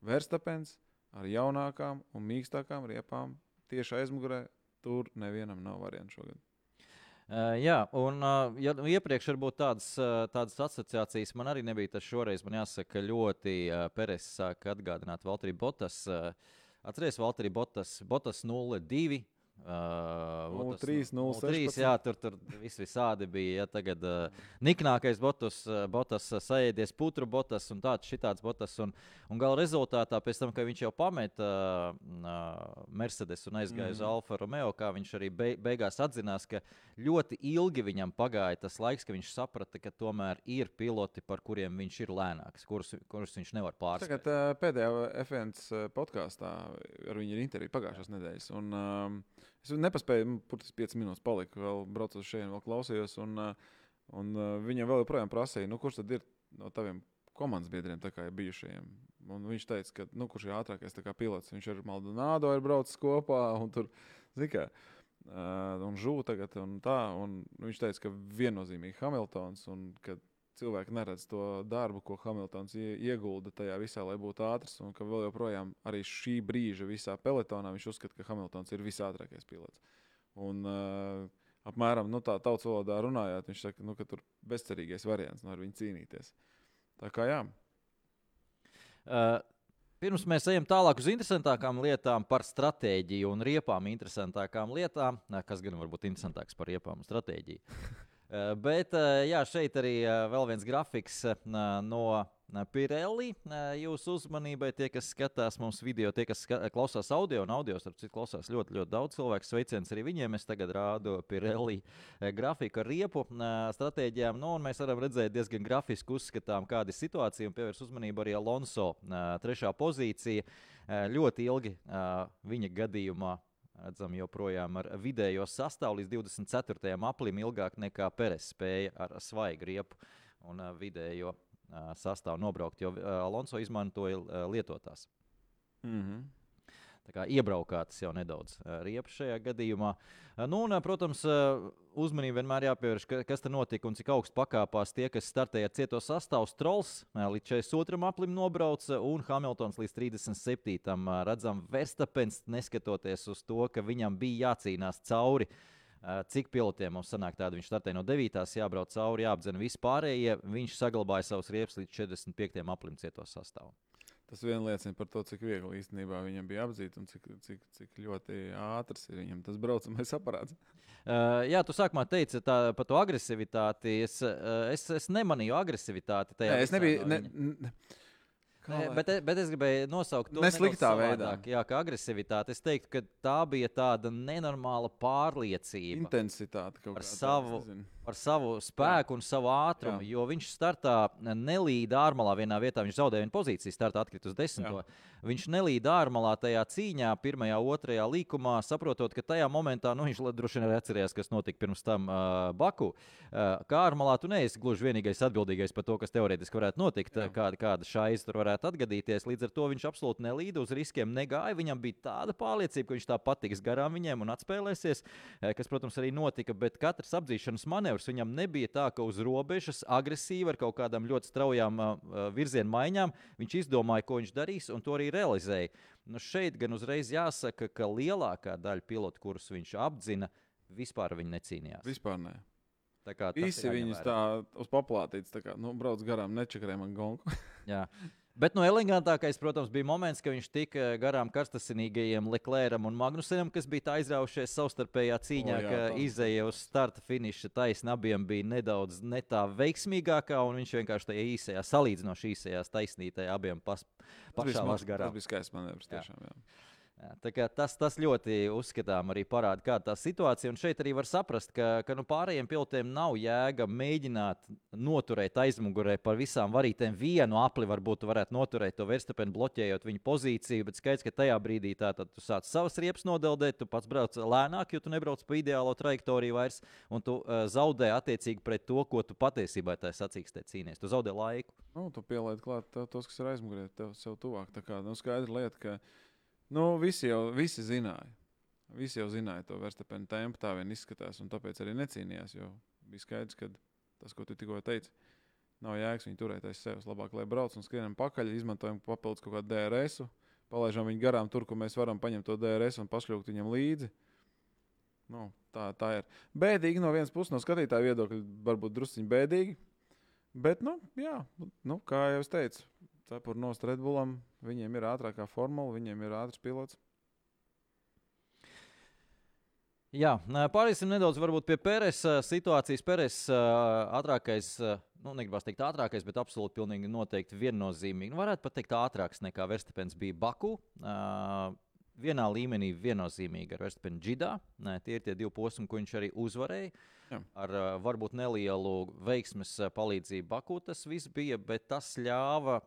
Verstapens ar jaunākām un mīkstākām riepām tieši aizmugurē tur nevienam nav variantu šogad. Uh, jā, un uh, ja, nu, iepriekš varbūt tādas, uh, tādas asociācijas man arī nebija. Tas šoreiz man jāsaka, ļoti uh, Peres sāk atgādināt Valtteri Botas. Uh, Atcerieties, Valtteri Botas, Botas 02. Uh, 03, 03, jā, tur, tur viss visādi bija. Ja, tagad uh, niknākais botus, uh, botas uh, saēdies putru botas un tāds šitāds botas. Un, un gala rezultātā, pēc tam, kad viņš jau pameta uh, Mercedes un aizgāja mm. uz Alfa Romeo, kā viņš arī be, beigās atzinās, ka ļoti ilgi viņam pagāja tas laiks, ka viņš saprata, ka tomēr ir piloti, par kuriem viņš ir lēnāks, kurus, kurus viņš nevar pārspēt. Tagad uh, pēdējā F1 podkāstā ar viņu ir intervija pagājušās nedēļas. Un, uh, Es nepaspēju, burtiski 5 minūtes paliku, vēl braucu uz šejienes, vēl klausījos. Un, uh, un uh, viņam vēl joprojām prasīja, nu, kurš tad ir no taviem komandas biedriem, kā ir bijušajiem. Un viņš teica, ka nu, kurš ir ātrākais pilots. Viņš ar Maldonado ir braucis kopā un tur zina. Uh, un žūta tagad, un tā. Un viņš teica, ka viennozīmīgi Hamiltons, un ka cilvēki neredz to darbu, ko Hamiltons iegulda tajā visā, lai būtu ātrs. Un ka vēl joprojām arī šī brīža visā pelotonā viņš uzskata, ka Hamiltons ir visātrākais pilots. Un, uh, apmēram nu, tā tautas valodā runājot, viņš saka, nu, ka tur ir bezcerīgais variants no nu, viņa cīnīties. Tā kā jā. Uh. Pirms mēs ejam tālāk uz interesantākām lietām par stratēģiju un riepām, interesantākām lietām, kas gan var būt interesantāks par riepām un stratēģiju. Eh, bet eh, jā, šeit arī eh, vēl viens grafiks no Pirelli. Jūsu uzmanībai tie, kas skatās mums video, tie, kas klausās audio un audio, starp citu, klausās ļoti, ļoti daudz cilvēku. Sveiciens arī viņiem. Es tagad rādu Pirelli grafiku ar riepu stratēģijām. Nu, mēs varam redzēt diezgan grafiski uzskatām, kāda ir situācija un pievērst uzmanību arī Alonso trešā pozīcija. Ļoti ilgi viņa gadījumā redzam, joprojām ar vidējo sastāvu līdz 24. aplim ilgāk nekā Peres spēja ar svaigu riepu un vidējo sastāvu nobraukt, jo Alonso izmantoja lietotās. Mm -hmm iebraukātas jau nedaudz riepas šajā gadījumā. Nu, un, protams, uzmanība vienmēr jāpievērš, kas tur notika un cik augstu pakāpās tie, kas startēja cieto sastāvu. Strolls līdz 42. aplim nobrauca un Hamiltons līdz 37. redzam, Verstapens neskatoties uz to, ka viņam bija jācīnās cauri. Cik pilotiem mums sanāk tāda? Viņš startēja no 9. jābrauc cauri, jāapdzen vispārējie. Viņš saglabāja savus riepas līdz 45. aplim cieto sastāvu. Tas vien liecina par to, cik viegli īstenībā viņam bija apzīt un cik, cik, cik ļoti ātrs ir viņam tas braucamais aparāts. Uh, jā, tu sākumā teici tā, par to agresivitāti. Es, uh, es, es nemanīju agresivitāti tajā. Nē, es nebiju. Ne, ne, Nē, bet, bet es gribēju nosaukt to nesliktā veidā. Jā, kā agresivitāte. Es teiktu, ka tā bija tāda nenormāla pārliecība. Intensitāte kaut kāda. Par savu, par savu spēku un savu ātrumu. Jā. Jo viņš startā nelīda ārmalā vienā vietā. Viņš zaudēja vienu pozīciju, startā atkrita uz desmito. Jā. Viņš nelīda ārmalā tajā cīņā, pirmajā, otrajā līkumā, saprotot, ka tajā momentā nu, viņš droši vien arī atcerējās, kas notika pirms tam uh, Baku. Uh, kā ārmalā tu neesi gluži vienīgais atbildīgais par to, kas teorētiski varētu notikt, Jā. kāda, kāda šais tur varētu atgadīties. Līdz ar to viņš absolūti nelīda uz riskiem, negāja. Viņam bija tāda pārliecība, ka viņš tā patiks garām viņiem un atspēlēsies, kas, protams, arī notika. Bet katrs apzīšanas manevrs viņam nebija tā, ka uz robežas agresīvi ar kaut kādām ļoti straujām uh, virzienu maiņām viņš izdomāja, ko viņš darīs, un to arī realizēja. Nu, šeit gan uzreiz jāsaka, ka lielākā daļa pilotu, kurus viņš apzina, vispār necīnījās. Vispār ne. Tā kā Visi viņus tā uz paplātītes, tā kā nu, brauc garām, nečakarē man gonku. Jā. Bet no elegantākais, protams, bija moments, kad viņš tika garām karstasinīgajiem Leclercam un Magnusenam, kas bija aizraujušies savstarpējā cīņā, o, jā, ka izēja uz starta finiša taisna abiem bija nedaudz ne tā veiksmīgākā, un viņš vienkārši tajā īsajā, salīdzinoši īsajā taisnītajā abiem pas, pašā garā. Tas bija skaists manevrs tiešām. Jā. Jā. Tas, tas ļoti uzskatām arī parāda, kāda tā situācija. Un šeit arī var saprast, ka, ka nu, pārējiem pilotiem nav jēga mēģināt noturēt aizmugurē par visām varītēm. Vienu apli varbūt varētu noturēt to verstapenu, bloķējot viņa pozīciju, bet skaidrs, ka tajā brīdī tā, tu sāc savas riepas nodeldēt, tu pats brauc lēnāk, jo tu nebrauc pa ideālo trajektoriju vairs, un tu uh, zaudē attiecīgi pret to, ko tu patiesībā tajā sacīkstē cīnies. Tu zaudē laiku. Nu, tu pielaidi klāt tos, kas ir aizmugurē, tev sev tuvāk. Tā kā nu, skaidra lieta, ka Nu, visi jau visi zināja. Visi jau zināja to verstapēnu tempu, tā vien izskatās, un tāpēc arī necīnījās. Jo bija skaidrs, ka tas, ko tu tikko teici, nav jēgas viņu turēt aiz sevis. Labāk, lai brauc un skrienam pakaļ, izmantojam papildus kaut kādu DRS, palaižam viņu garām tur, kur mēs varam paņemt to DRS un pašļaukt viņam līdzi. Nu, tā, tā ir. Bēdīgi no vienas puses, no skatītāja viedokļa, varbūt druskuļi bēdīgi. Bet, nu, jā, nu, kā jau es teicu, cepur nost Redbullam, viņiem ir ātrākā formula, viņiem ir ātrs pilots. Jā, pāriesim nedaudz pie Pēres situācijas. Pēres ātrākais, nu, negribas teikt ātrākais, bet absolūti pilnīgi noteikti viennozīmīgi. Nu, varētu pat teikt ātrāks nekā Verstapens bija Baku. Vienā līmenī viennozīmīgi ar Verstapenu Džidā. Tie ir tie divi posmi, ko viņš arī uzvarēja. Jā. Ar varbūt nelielu veiksmes palīdzību Baku tas viss bija, bet tas ļāva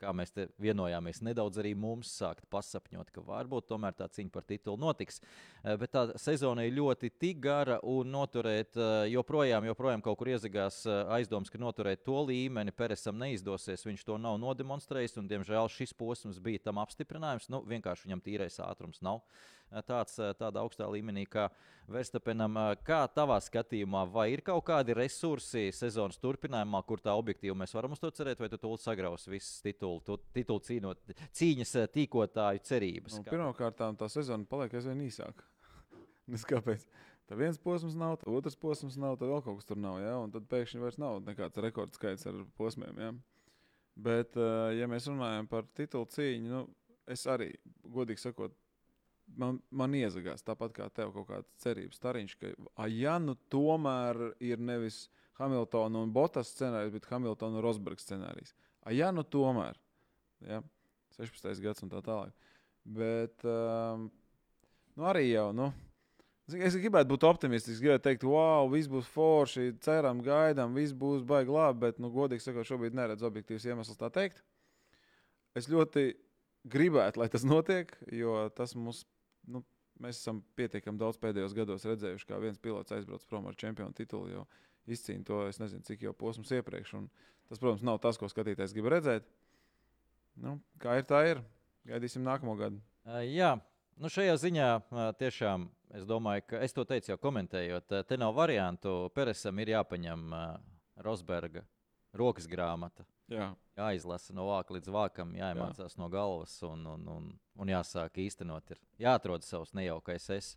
kā mēs te vienojāmies, nedaudz arī mums sākt pasapņot, ka varbūt tomēr tā cīņa par titulu notiks. Eh, bet tā sezona ir ļoti tik gara un noturēt eh, joprojām, joprojām kaut kur iezagās eh, aizdoms, ka noturēt to līmeni Peresam neizdosies. Viņš to nav nodemonstrējis un, diemžēl, šis posms bija tam apstiprinājums. Nu, vienkārši viņam tīrais ātrums nav. Uh, tāds, tādā augstā līmenī kā Verstapenam. Kā tavā skatījumā, vai ir kaut kādi resursi sezonas turpinājumā, kur tā objektīvi mēs varam uz to cerēt, vai tu tūlīt sagraus visas titulu, tu, titulu cīnot, cīņas tīkotāju cerības? Nu, Pirmkārt, tā sezona paliek aizvien īsāka. Kāpēc? Tā viens posms nav, tā otrs posms nav, tad vēl kaut kas tur nav. Ja? Un tad pēkšņi vairs nav nekāds rekordskaits ar posmiem. Ja? Bet, ja mēs runājam par titulu cīņu, nu, es arī, godīgi sakot, man, man iezagās tāpat kā tev kaut kāda cerības stariņš, ka, a, ja nu tomēr ir nevis Hamiltona un Botas scenārijs, bet Hamiltona un Rosberga scenārijs. A, ja nu tomēr, ja, 16. gads un tā tālāk. Bet um, nu arī jau, nu, es gribētu būt optimistisks, gribētu teikt, wow, viss būs forši, ceram, gaidām, viss būs baigi labi, bet, nu, godīgi sakot, šobrīd neredzu objektīvas iemeslus tā teikt. Es ļoti gribētu, lai tas notiek, jo tas mums nu, mēs esam pietiekami daudz pēdējos gados redzējuši, kā viens pilots aizbrauc prom ar čempionu titulu. Jau izcīnīja to, es nezinu, cik jau posms iepriekš. Un tas, protams, nav tas, ko skatītājs grib redzēt. Nu, kā ir, tā ir. Gaidīsim nākamo gadu. Uh, jā, nu šajā ziņā uh, tiešām es domāju, ka es to teicu jau komentējot. Uh, te nav variantu. Peresam ir jāpaņem Rosberga rokas grāmata. Jā. Jāizlasa no vāka līdz vākam, jāiemācās Jā. no galvas un, un, un, un jāsāk īstenot. Ir jāatrod savs nejaukais es.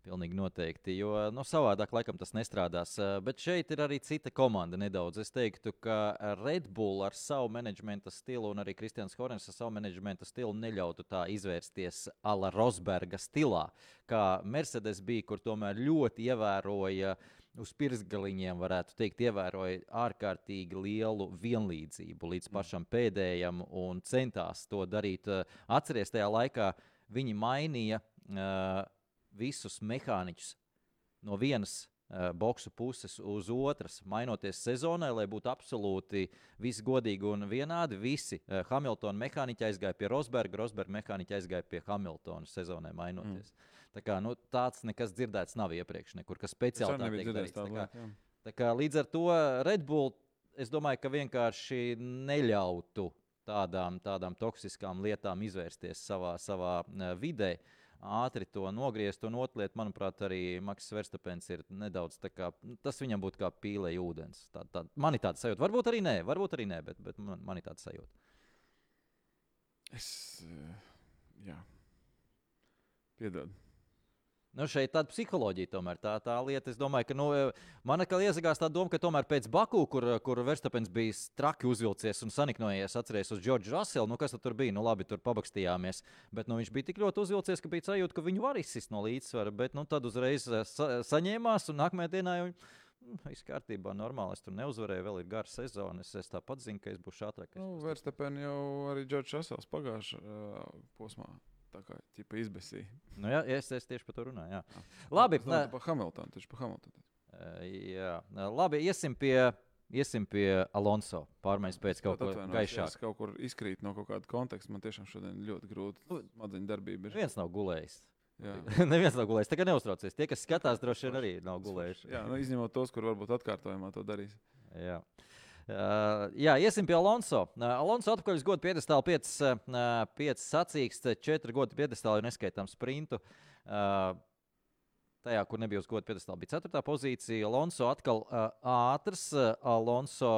Pilnīgi noteikti, jo nu, savādāk laikam tas nestrādās. Bet šeit ir arī cita komanda nedaudz. Es teiktu, ka Red Bull ar savu menedžmenta stilu un arī Kristians Horns ar savu menedžmenta stilu neļautu tā izvērsties ala Rosberga stilā, kā Mercedes bija, kur tomēr ļoti ievēroja uh, uz pirkstgaliņiem, varētu teikt, ievēroja ārkārtīgi lielu vienlīdzību līdz mm. pašam pēdējam un centās to darīt. Eh, atcerieties, tajā laikā viņi mainīja uh, visus mehāniķus no vienas uh, boxu puses uz otras, mainoties sezonai, lai būtu absolūti viss godīgi un vienādi. Visi Hamiltona mehāniķi aizgāja pie Rosberga, Rosberga mehāniķi aizgāja pie Hamiltona sezonai mainoties. Mm. Tā kā, nu, tāds nekas dzirdēts nav iepriekš, nekur kas speciāli tāds - darīts. Tā kā, jā. tā kā līdz ar to Red Bull, es domāju, ka vienkārši neļautu tādām, tādām toksiskām lietām izvērsties savā, savā vidē. Ātri to nogriezt, un otrā lieta, manuprāt, arī Maks Verstapens ir nedaudz tā kā tas viņam būtu kā pīlē ūdens. Tā, tā, man ir tāds sajūta. Varbūt arī nē, varbūt arī nē, bet, bet man, man ir tāds sajūta. Es, jā, piedod. Nu, šeit tāda psiholoģija tomēr tā, tā lieta. Es domāju, ka nu, man atkal iesakās tā doma, ka tomēr pēc Baku, kur, kur Verstapens bija traki uzvilcies un saniknojies, atcerēties uz Džordžu Raselu, nu, kas tur bija. Nu, labi, tur pabakstījāmies. Bet nu, viņš bija tik ļoti uzvilcies, ka bija sajūta, ka viņu var izsist no līdzsvara. Bet nu, tad uzreiz eh, sa saņēmās un nākamajā dienā jau. Nu, viss kārtībā, normāli. Es tur neuzvarēju, vēl ir gara sezona. Es, es tāpat zinu, ka es būšu ātrākais. Nu, Verstapens jau arī Džordžs Rasels pagājušajā uh, posmā tā kā tipa izbēsīja. Nu, jā, es, es tieši par to runāju. Jā. Labi, tā ir par Hamiltonu. Tieši par Hamiltonu. Jā, labi, iesim pie. Iesim pie Alonso. Pārmaiņas pēc kaut kā gaišāka. Es kaut kur izkrītu no kaut kāda konteksta. Man tiešām šodien ļoti grūti. Nu, smadzeņu darbība ir. Viens nav gulējis. Neviens nav gulējis. Tagad neuztraucies. Tie, kas skatās, droši vien arī nav gulējuši. Jā, nu, izņemot tos, kur varbūt atkārtojumā to darīs. Jā. Uh, jā, iesim pie Alonso. Uh, Alonso atpakaļ uz godu piedestālu 5 uh, sacīksts, 4 godu piedestālu, neskaitām sprintu. Uh, tajā, kur nebija uz godu piedestālu, bija 4. pozīcija. Alonso atkal uh, ātrs. Uh, Alonso,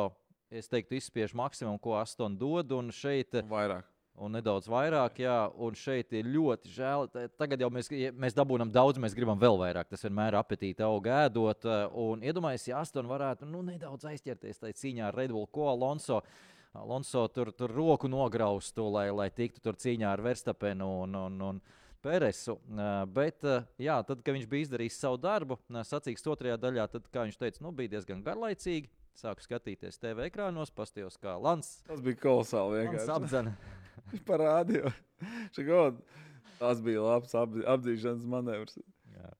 es teiktu, izspiež maksimumu, ko Aston dod. Un šeit vairāk. Un nedaudz vairāk, jā, un šeit ir ļoti žēl. Ta- Tagad jau mēs, mēs dabūjam daudz, mēs gribam vēl vairāk. Tas vienmēr apetīti aug ēdot. Un iedomājieties, ja Aston varētu nu, nedaudz aizķerties tajā cīņā ar Red Bull, ko Alonso. Alonso tur, tur roku nograustu, lai, lai tiktu tur cīņā ar Verstapenu un, un, un Peresu. Bet, jā, tad, kad viņš bija izdarījis savu darbu, eh, sacīks otrajā daļā, tad, kā viņš teica, nu, bija diezgan garlaicīgi. Sāku skatīties TV ekrānos, pastījos, kā Lans, Tas bija kolosāli. Vienkārši. apdzena. Viņš parādīja, tas bija labs apdzīšanas manevrs. Jā.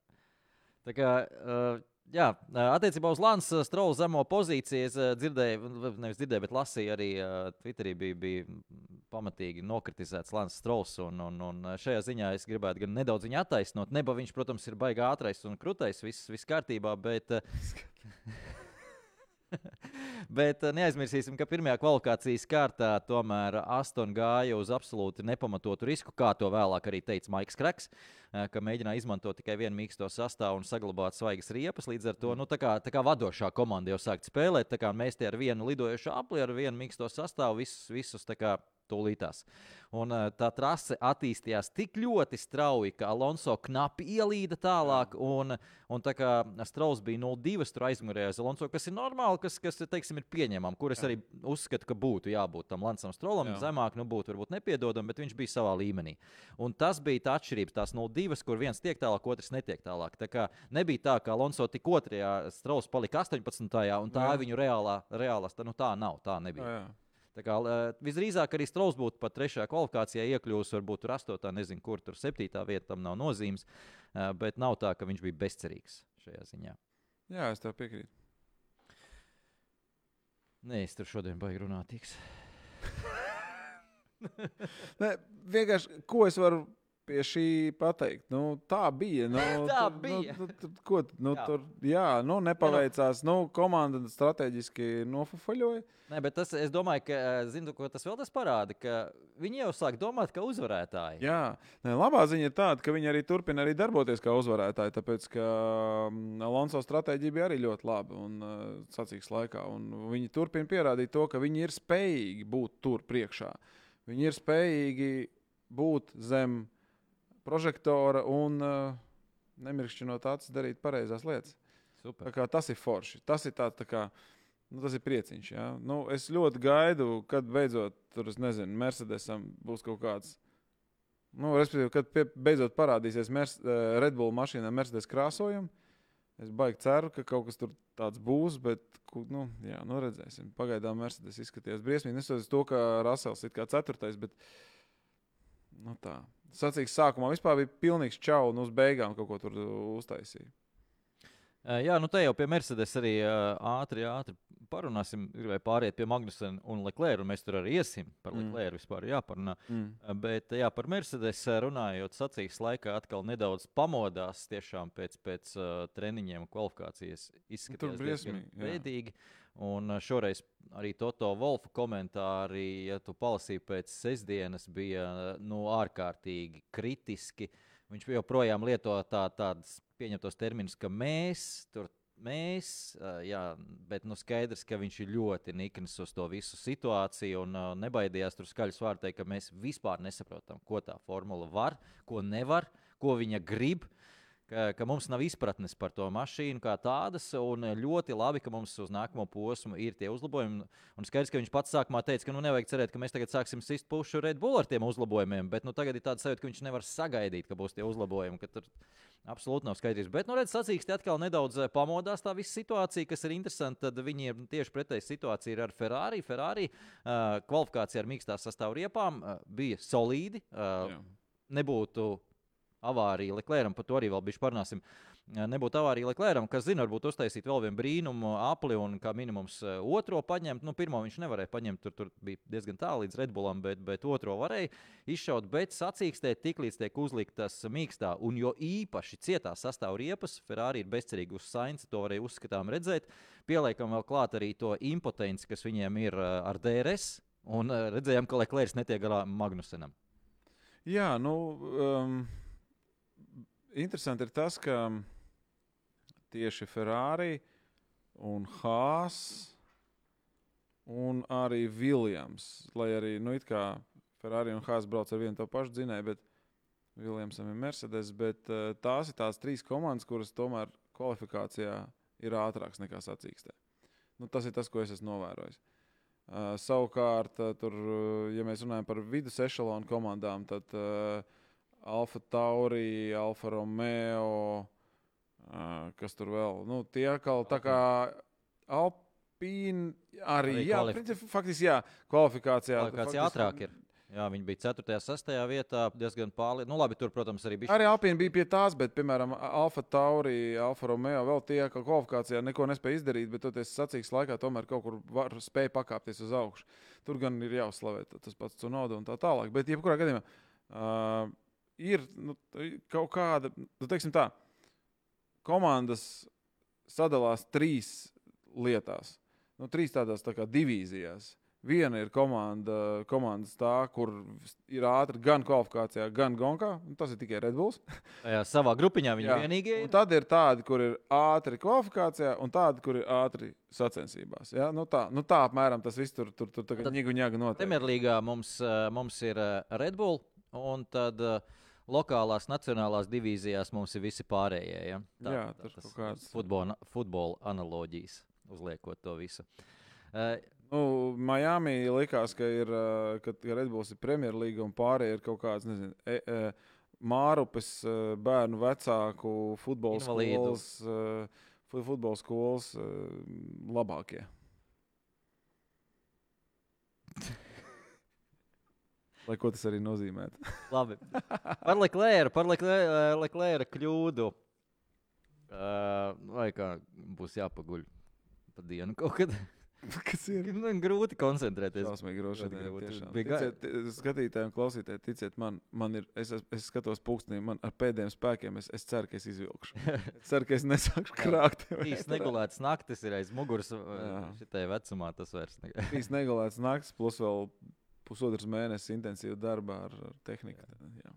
Tā kā, uh, jā, attiecībā uz Lansu Strūlu zemo pozīciju, es ā, dzirdēju, v- nevis dzirdēju, bet lasīju arī uh, Twitterī bija, bija pamatīgi nokritizēts Lans Strūls. Un, un, un šajā ziņā es gribētu gan nedaudz viņu attaisnot. Neba viņš, protams, ir baigā ātrais un krutais, viss, viss kārtībā, bet. Bet eh, neaizmirsīsim, ka pirmajā kvalifikācijas kārtā tomēr Aston gāja uz absolūti nepamatotu risku, kā to vēlāk arī teica Maiks Kreks, eh, ka mēģināja izmantot tikai vienu mīksto sastāvu un saglabāt svaigas riepas. Līdz ar to nu, tā kā, tā kā vadošā komanda jau sākt spēlēt, tā kā mēs te ar vienu lidojošu apli, ar vienu mīksto sastāvu visus, visus tā kā tūlītās. Un, eh, tā trase attīstījās tik ļoti strauji, ka Alonso knapi ielīda tālāk. Un, un tā kā Strauss bija 0-2, tur aizmugurējās Alonso, kas ir normāli, kas, kas teiksim, ir pieņemami, kur es arī uzskatu, ka būtu jābūt tam Lansam Straulam. Jā. Zemāk, nu, būtu varbūt nepiedodami, bet viņš bija savā līmenī. Un tas bija tā atšķirība. Tās 0-2, kur viens tiek tālāk, otrs netiek tālāk. Tā kā nebija tā, ka Alonso tik otrajā, Strauss palika 18. un tā Jā. viņu reālā, reālā nu, tā nav. Tā nebija. Jā, jā. Kā, visdrīzāk arī Strauss būtu pat trešajā kvalifikācijā iekļuvis, varbūt tur astotā, nezinu, kur tur septītā vieta tam nav nozīmes. Bet nav tā, ka viņš bija bezcerīgs šajā ziņā. jā, es tev piekrītu. Nē, es tur šodien baigi runāt. Tiks. Nē, vienkārši, ko es varu pie šī pateikt? Nu, tā bija. Nu, Tā tur, bija. Nu, tu, ko, nu, Jā. tur, jā, nu, nepaveicās. Nu, komanda strateģiski nofufaļoja. Nē, bet tas, es domāju, ka eh, zinu, tas vēl tas parāda, ka viņi jau sāk domāt, ka uzvarētāji. Jā, Nē, labā ziņa ir tāda, ka viņi arī turpina arī darboties kā uzvarētāji. Tāpēc, ka mm, Alonso stratēģija bija arī ļoti laba un uh, sacīks laikā. Un viņi turpina pierādīt to, ka viņi ir spējīgi būt tur priekšā. Viņi ir spējīgi būt zem prožektora un uh, nemirkšķinot acis, darīt pareizās lietas. Tā tas ir forši. Tas ir tāds, tā kā, nu, tas ir prieciņš. Ja? Nu, es ļoti gaidu, kad beidzot tur, nezinu, Mercedesam būs kaut kāds. Nu, respektīvi, kad pie, beidzot parādīsies Merce, eh, Red Bull mašīnā Mercedes krāsojumi, es baigi ceru, ka kaut kas tur tāds būs, bet, nu, jā, nu redzēsim. Pagaidām Mercedes izskatījās briesmīgi. Neskatoties to, ka Rasels ir kā ceturtais, bet, nu tā. Sacīks sākumā vispār bija pilnīgs čau, un uz beigām kaut ko tur uztaisīja. Eh, Jā, nu te jau pie Mercedes arī eh, ātri, ātri parunāsim. Gribēju pāriet pie Magnusena un Leclerc, un mēs tur arī iesim. Par Mm. Leclerc vispār jāparunā. Mm. Bet jā, par Mercedes runājot, sacīs laikā atkal nedaudz pamodās tiešām pēc, pēc uh, treniņiem, kvalifikācijas izskatījās diezgan briesmīgi. Un eh, šoreiz arī Toto Wolfa komentāri, ja tu palasīji pēc sestdienas, bija eh, nu, ārkārtīgi kritiski. Viņš joprojām lieto tā, tādus pieņemtos terminus, ka mēs tur. Mēs, ā, jā, bet nu skaidrs, ka viņš ir ļoti nikns uz to visu situāciju un nebaidījās tur skaļus vārdus teikt, ka mēs vispār nesaprotam, ko tā formula var, ko nevar, ko viņa grib. Ka, ka mums nav izpratnes par to mašīnu kā tādas, un ļoti labi, ka mums uz nākamo posmu ir tie uzlabojumi. Un skaidrs, ka viņš pats sākumā teica, ka nu nevajag cerēt, ka mēs tagad sāksim sist pušu Red Bull ar tiem uzlabojumiem, bet nu, tagad ir tāds sajūta, ka viņš nevar sagaidīt, ka būs tie uzlabojumi. Tur absolūti nav skaidrs. Bet, nu, redziet, sacīksti atkal nedaudz eh, pamodās tā visa situācija, kas ir interesanti. Tad viņiem tieši pretēji situācija ir ar Ferrari. Ferrari uh, kvalifikācija ar mīkstās sastāvriepām uh, bija solīdi. Uh, Jā. nebūtu avārija Leclerc, par to arī vēl bišķi parunāsim. Eh, Nebūtu avārija Leclerc, kas zina, varbūt uztaisīt vēl vienu brīnumu apli un kā minimums eh, otro paņemt. Nu, pirmo viņš nevarēja paņemt, tur, tur bija diezgan tālu līdz Redbullam, bet, bet otro varēja izšaut. Bet sacīkstē tiklīdz tiek uzliktas mīkstā un jo īpaši cietā sastāvriepas, Ferrari ir bezcerīgi uz sainci, to varēja uzskatām redzēt. Pieliekam vēl klāt arī to impotenci, kas viņiem ir eh, ar DRS. Un redzējām, ka Leclerc netiek galā Magnusenam. Jā, nu, um, interesanti ir tas, ka tieši Ferrari un Haas un arī Viljams, lai arī, nu, Ferrari un Haas brauc ar vienu to pašu dzinēju, bet Viljamsam ir Mercedes. Bet uh, tās ir tās trīs komandas, kuras tomēr kvalifikācijā ir ātrākas nekā sacīkstē. Nu, tas ir tas, ko es esmu novērojis. Uh, savukārt, uh, tur, ja mēs runājam par vidus ešalonu komandām, tad uh, Alfa Tauri, Alfa Romeo, uh, kas tur vēl? Nu, tie atkal tā kā Alpīna arī, Arī jā, kvalif- principā, faktiski, jā, kvalifikācijā. Kāds faktiski- ātrāk ir? Jā, viņi bija 4. un 6. vietā, diezgan pārliecināti. Nu, labi, tur, protams, arī bija. Arī Alpīna bija pie tās, bet, piemēram, Alfa Tauri, Alfa Romeo vēl tie, ka kvalifikācijā neko nespēja izdarīt, bet toties sacīks laikā tomēr kaut kur var spēja pakāpties uz augšu. Tur gan ir jāuzslavē tas pats Cunoda un tā tālāk. Bet, jebkurā gadījumā, uh, ir nu, kaut kāda, nu, teiksim tā, komandas sadalās trīs lietās. Nu, trīs tādās tā kā divīzijās. Viena ir komanda, komandas tā, kur ir ātri gan kvalifikācijā, gan gonkā. Tas ir tikai Red Bulls. Jā, savā grupiņā viņi Jā. vienīgie Un ir. tad ir tādi, kur ir ātri kvalifikācijā, un tādi, kur ir ātri sacensībās. Ja? Nu, tā, nu, tā apmēram tas viss tur tur tur Tad tagad ņēgu ņēgu notiek. Premjerlīgā mums, eh, mums ir eh, Red Bull, un tad eh, lokālās, nacionālās divīzijās mums ir visi pārējie. Ja? Jā, tur kaut kāds- futbola, futbola analoģijas, uzliekot to visu. Eh, Nu, Miami likās, ka, ir, ā, ka ka Red Bulls ir Premjerlīga un pārējie ir kaut kāds, nezinu, e, e, Mārupes ā, bērnu vecāku futbola skolas, futbola skolas labākie. Lai ko tas arī nozīmētu. Labi. Par Leclerc, par Leclerc, Leclerc kļūdu. Uh, vai kā būs jāpaguļ pa dienu kaut kad? Kas ir? Nu, grūti koncentrēties. Šausmīgi grūti. Bija Ticiet, ti- skatītājiem, klausītājiem, ticiet man, man ir, es, es, skatos pulkstenī, man ar pēdējiem spēkiem, es, es ceru, ka es izvilkšu. Es ceru, ka es nesākšu krākt. Trīs negulētas naktis ir aiz muguras. Šitai vecumā tas vairs ne. Trīs negulētas naktis, plus vēl pusotrs mēnesis intensīva darba ar, ar tehniku. Jā.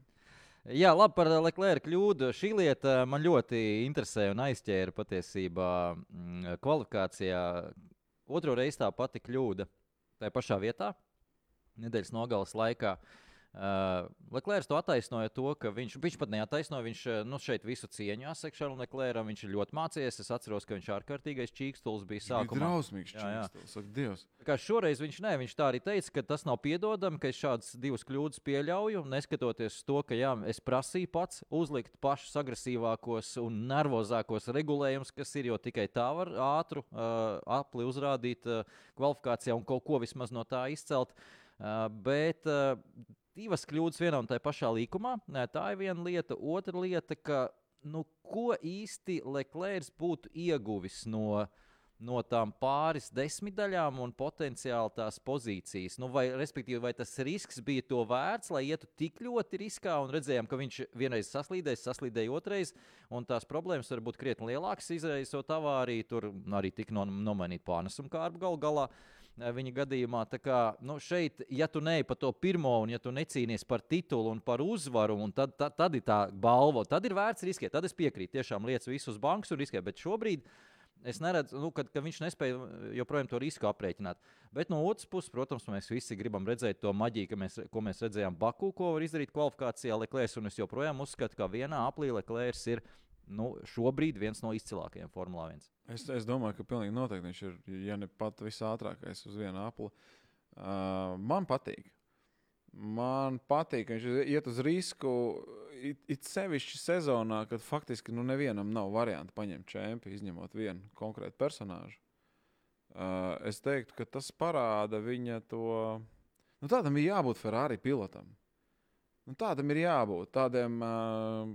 Jā, labi par Leclerc kļūdu. Šī lieta man ļoti interesē un aizķēra patiesībā mm, kvalifikācijā. Otro reizi tā pati kļūda tajā pašā vietā, nedēļas nogalas laikā. Uh, Leclerc to attaisnoja to, ka viņš, viņš pat neataisnoja. Viņš uh, nu, šeit visu cieņu jāsaka Šarlam Leclercam. Viņš ir ļoti mācījies. Es atceros, ka viņš ārkārtīgais čīkstulis bija Bija sākumā. drausmīgs Jā, jā. čīkstils, saka Dievs. Tā Kā šoreiz viņš, ne, viņš tā arī teica, ka tas nav piedodami, ka es šādas divas kļūdas pieļauju. Neskatoties to, ka jā, es prasīju pats uzlikt pašus agresīvākos un nervozākos regulējumus, kas ir, jo tikai tā var ātru uh, apli uzrādīt uh, kvalifikācijā un kaut ko vismaz no tā izcelt. Uh, bet uh, divas kļūdas vienā un tajā pašā līkumā. Tā ir viena lieta. Otra lieta, ka nu, ko īsti Leclerc būtu ieguvis no, no tām pāris desmitdaļām un potenciāli tās pozīcijas. Nu, vai, respektīvi, vai tas risks bija to vērts, lai ietu tik ļoti riskā un redzējām, ka viņš vienreiz saslīdēs, saslīdēja otrais, un tās problēmas var būt krietni lielākas, izraisot avāriju, tur arī tika no, nomainīta pārnesuma kārba galu galā. eh, Viņa gadījumā, tā kā nu, šeit, ja tu neej pa to pirmo, un ja tu necīnies par titulu un par uzvaru, un tad, tad, tad ir tā balva, tad ir vērts riskēt. Tad es piekrītu, tiešām lietas visus bankus un riskēt. Bet šobrīd Es neredzu, nu, kad, ka viņš nespēja joprojām to risku aprēķināt. Bet no otras puses, protams, mēs visi gribam redzēt to maģiju, mēs, ko mēs redzējām Baku, ko var izdarīt kvalifikācijā Leclerc. Un es joprojām uzskatu, ka vienā aplī Leclerc ir nu, šobrīd viens no izcilākajiem Formula 1. Es, es domāju, ka pilnīgi noteikti viņš ir, ja ne pat visātrākais uz vienu apli. Uh, man patīk. Man patīk, ka viņš iet uz risku. It, it sevišķi sezonā, kad faktiski nu, nevienam nav variantu paņemt čempionu, izņemot vienu konkrētu personāžu. Uh, es teiktu, ka tas parāda viņa to. Nu, tādam ir jābūt Ferrari pilotam. Nu, tādam ir jābūt. Tādiem uh,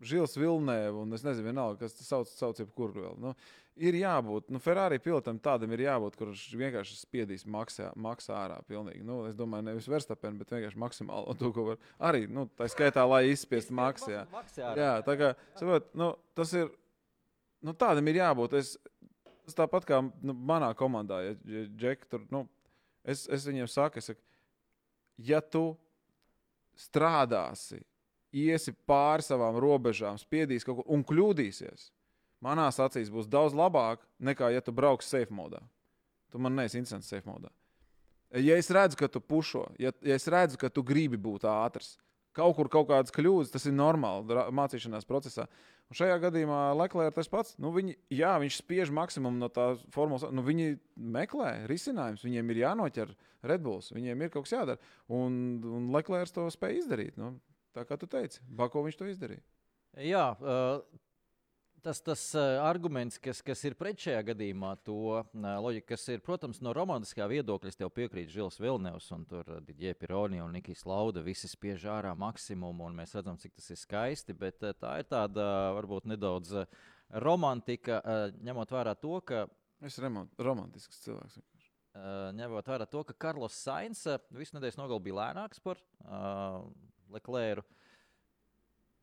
Žils Vilnēvs, un es nezinu, vienalga, kas tas sauc, sauc jebkuru vēl. Nu, ir jābūt, nu, Ferrari pilotam tādam ir jābūt, kurš vienkārši spiedīs maksā, maksā ārā. Pilnīgi. Nu, es domāju, nevis Verstapen, bet vienkārši maksimāli to, ko var. Arī nu, tā skaitā, lai izspiestu maksā. Maksā Jā, tā kā saprot, nu, tas ir. Nu, tādam ir jābūt. Es, tas tāpat kā nu, manā komandā, ja, ja Džek, tur, nu, es, es viņiem saku, es saku, ja tu strādāsi, iesi pāri savām robežām, spiedīsi kaut ko un kļūdīsies, manā acīs būs daudz labāk nekā, ja tu brauks safe modā. Tu man neesi interesants safe modā. Ja es redzu, ka tu pušo, ja, ja es redzu, ka tu gribi būt ātrs, kaut kur kaut kādas kļūdas, tas ir normāli mācīšanās procesā. Un šajā gadījumā Leclerc tas pats. Nu, viņi, jā, viņš spiež maksimumu no tā formulas. Nu, viņi meklē risinājumus, viņiem ir jānoķer Redbulls, viņiem ir kaut kas jādara. Un, un Leclerc to spēja izdarīt. Nu, tā kā tu teici, Bako viņš to izdarīja. Jā, uh, tas, tas uh, arguments, kas, kas ir pret šajā gadījumā, to uh, loģika, kas ir, protams, no romantiskā viedokļa, tev piekrītu, Žils Vilnevs un tur Digija Pironi un Nikijs Lauda, visi spiež ārā maksimumu, un mēs redzam, cik tas ir skaisti, bet tā ir tāda varbūt nedaudz romantika, ņemot vērā to, ka Es esmu romantisks cilvēks. Ņemot vērā to, ka Karlos Sainz visu nedēļas nogali bija lēnāks par uh, Leclercu.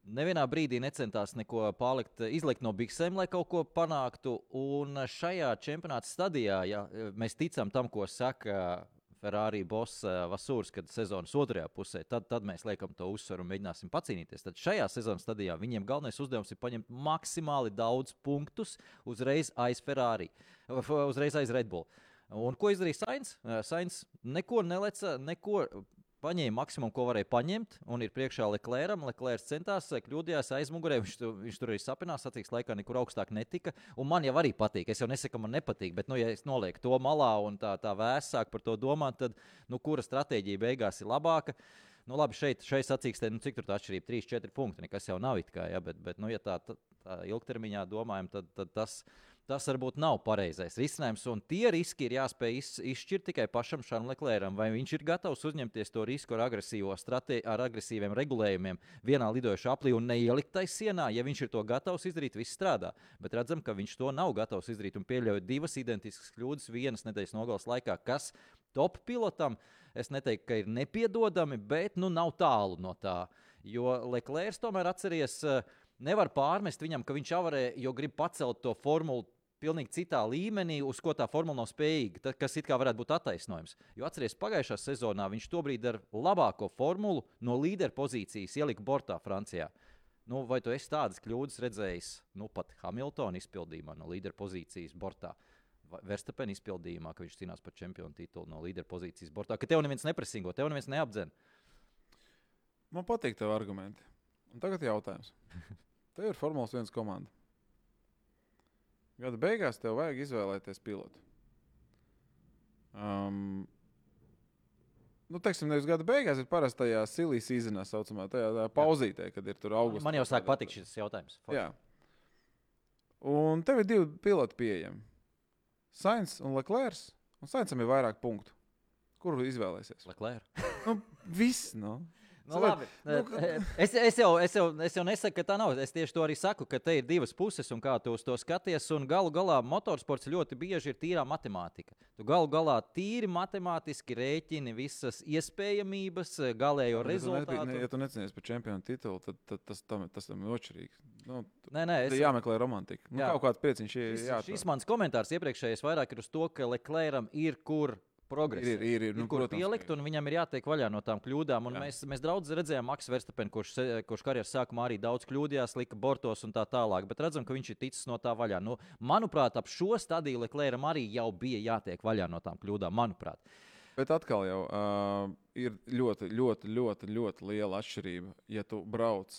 Nevienā brīdī necentās neko palikt, izlikt no biksēm, lai kaut ko panāktu. Un šajā čempionāta stadijā, ja mēs ticam tam, ko saka Ferrari boss Vasūrs, kad sezonas otrajā pusē, tad, tad mēs liekam to uzsvaru un mēģināsim pacīnīties. Tad šajā sezonas stadijā viņiem galvenais uzdevums ir paņemt maksimāli daudz punktus uzreiz aiz Ferrari, uzreiz aiz Red Bull. Un ko izdarīja Sainz? Sainz neko neleca, neko paņēma maksimumu, ko varēja paņemt, un ir priekšā Leclerc. Leclerc centās, kļūdījās aizmugurē. Viņš, tu, viņš tur arī sapinās, sacīks laikā nekur augstāk netika. Un man jau arī patīk. Es jau nesaku, ka man nepatīk, bet, nu, ja es nolieku to malā un tā, tā vēsāk par to domāt, tad, nu, kura stratēģija beigās ir labāka? Nu, labi, šeit, šeit sacīkstē, nu, cik tur tā atšķirība? 3, 4 punkti. Nekas jau nav it kā, ja, bet, bet nu, ja tā, tā, tā ilgtermiņā domājam, tad, tad tas. Tas varbūt nav pareizais risinājums, un tie riski ir jāspēj iz, izšķirt tikai pašam Šarlam Leclercam. Vai viņš ir gatavs uzņemties to risku ar, ar agresīviem regulējumiem vienā lidojošā aplī un neielikt tai sienā? Ja viņš ir to gatavs izdarīt, viss strādā. Bet redzam, ka viņš to nav gatavs izdarīt un pieļauj divas identiskas kļūdas vienas nedēļas nogales laikā, kas top pilotam, es neteiktu, ka ir nepiedodami, bet nu nav tālu no tā. Jo Leclerc tomēr atceries. Nevar pārmest viņam, ka viņš jau varēja, jo grib pacelt to formulu pilnīgi citā līmenī, uz ko tā formula nav spējīga, tad, kas it kā varētu būt attaisnojums. Jo atcerieties, pagājušā sezonā viņš tobrīd ar labāko formulu no līderu pozīcijas ielika bortā Francijā. Nu, vai tu esi tādas kļūdas redzējis nu, pat Hamiltona izpildījumā no līderu pozīcijas bortā? Verstapēna izpildījumā, ka viņš cīnās par čempionu titulu no līderu pozīcijas bortā, ka tev neviens nepresingo, tev neviens neapdzen. Man patīk tev argumenti. Un tagad jautājums. Tev ir Formulas 1 komanda. Gada beigās tev vajag izvēlēties pilotu. Um, Nu, teiksim, nevis gada beigās, ir parasti tajā silijas izzinā, saucamā, tajā, tajā pauzītē, kad ir tur augsts. Man jau sāk patikt šis jautājums. Jā. Un tev ir divi piloti pieejami. Sainz un Leclerc. Un Sainsam ir vairāk punktu. Kuru izvēlēsies? Leclerc. Nu, viss, nu. Nu, labi. es, es, jau, es, jau, es jau nesaku, ka tā nav. Es tieši to arī saku, ka te ir divas puses un kā tu uz to skaties. Un galu galā motorsports ļoti bieži ir tīrā matemātika. Tu galu galā tīri matemātiski rēķini visas iespējamības, galējo Ja tu rezultātu. nepie- Ja tu necīnies par čempionu titulu, tad, tad tas, tam, tas tam ir otršķirīgi. Nu, Nē, nē, es... Jāmeklē romantika. Nu, Jā. kaut kāds prieciņš ir. šis, šis mans komentārs iepriekšējais vairāk ir uz to, ka Leclercam ir kur progresēt. Ir, ir, ir, ir nu, kur protams, pielikt, un viņam ir jātiek vaļā no tām kļūdām. Un Jā. mēs, mēs daudz redzējām Maksu Verstapenu, kurš, kurš karjeras sākumā arī daudz kļūdījās, lika bortos un tā tālāk. Bet redzam, ka viņš ir ticis no tā vaļā. Nu, manuprāt, ap šo stadiju Leclercam arī jau bija jātiek vaļā no tām kļūdām. Manuprāt, Bet atkal jau uh, ir ļoti, ļoti, ļoti, ļoti liela atšķirība. Ja tu brauc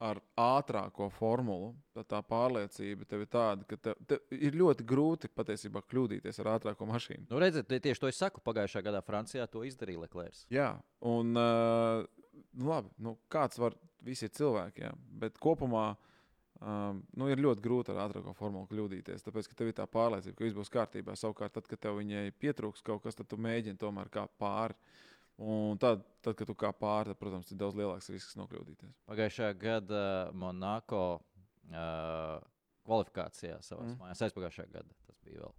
ar ātrāko formulu, tad tā pārliecība tev ir tāda, ka tev, tev ir ļoti grūti patiesībā kļūdīties ar ātrāko mašīnu. nu, redziet, tie- tieši to es saku. Pagājušā gadā Francijā to izdarīja Leclerc. Jā, un uh, labi, nu, kāds var, visi ir cilvēki, jā, bet kopumā um, nu, ir ļoti grūti ar ātrāko formulu kļūdīties. Tāpēc, ka tev ir tā pārliecība, ka viss būs kārtībā. Savukārt, tad, kad tev viņai pietrūks kaut kas, tad tu mēģini tomēr kā pāri. Un tad, tad, kad tu kā pāri, tad, protams, ir daudz lielāks risks nokļūdīties. Pagājušā gada Monako uh, kvalifikācijā savā Mm. mājās, aizpagājušā gada tas bija vēl.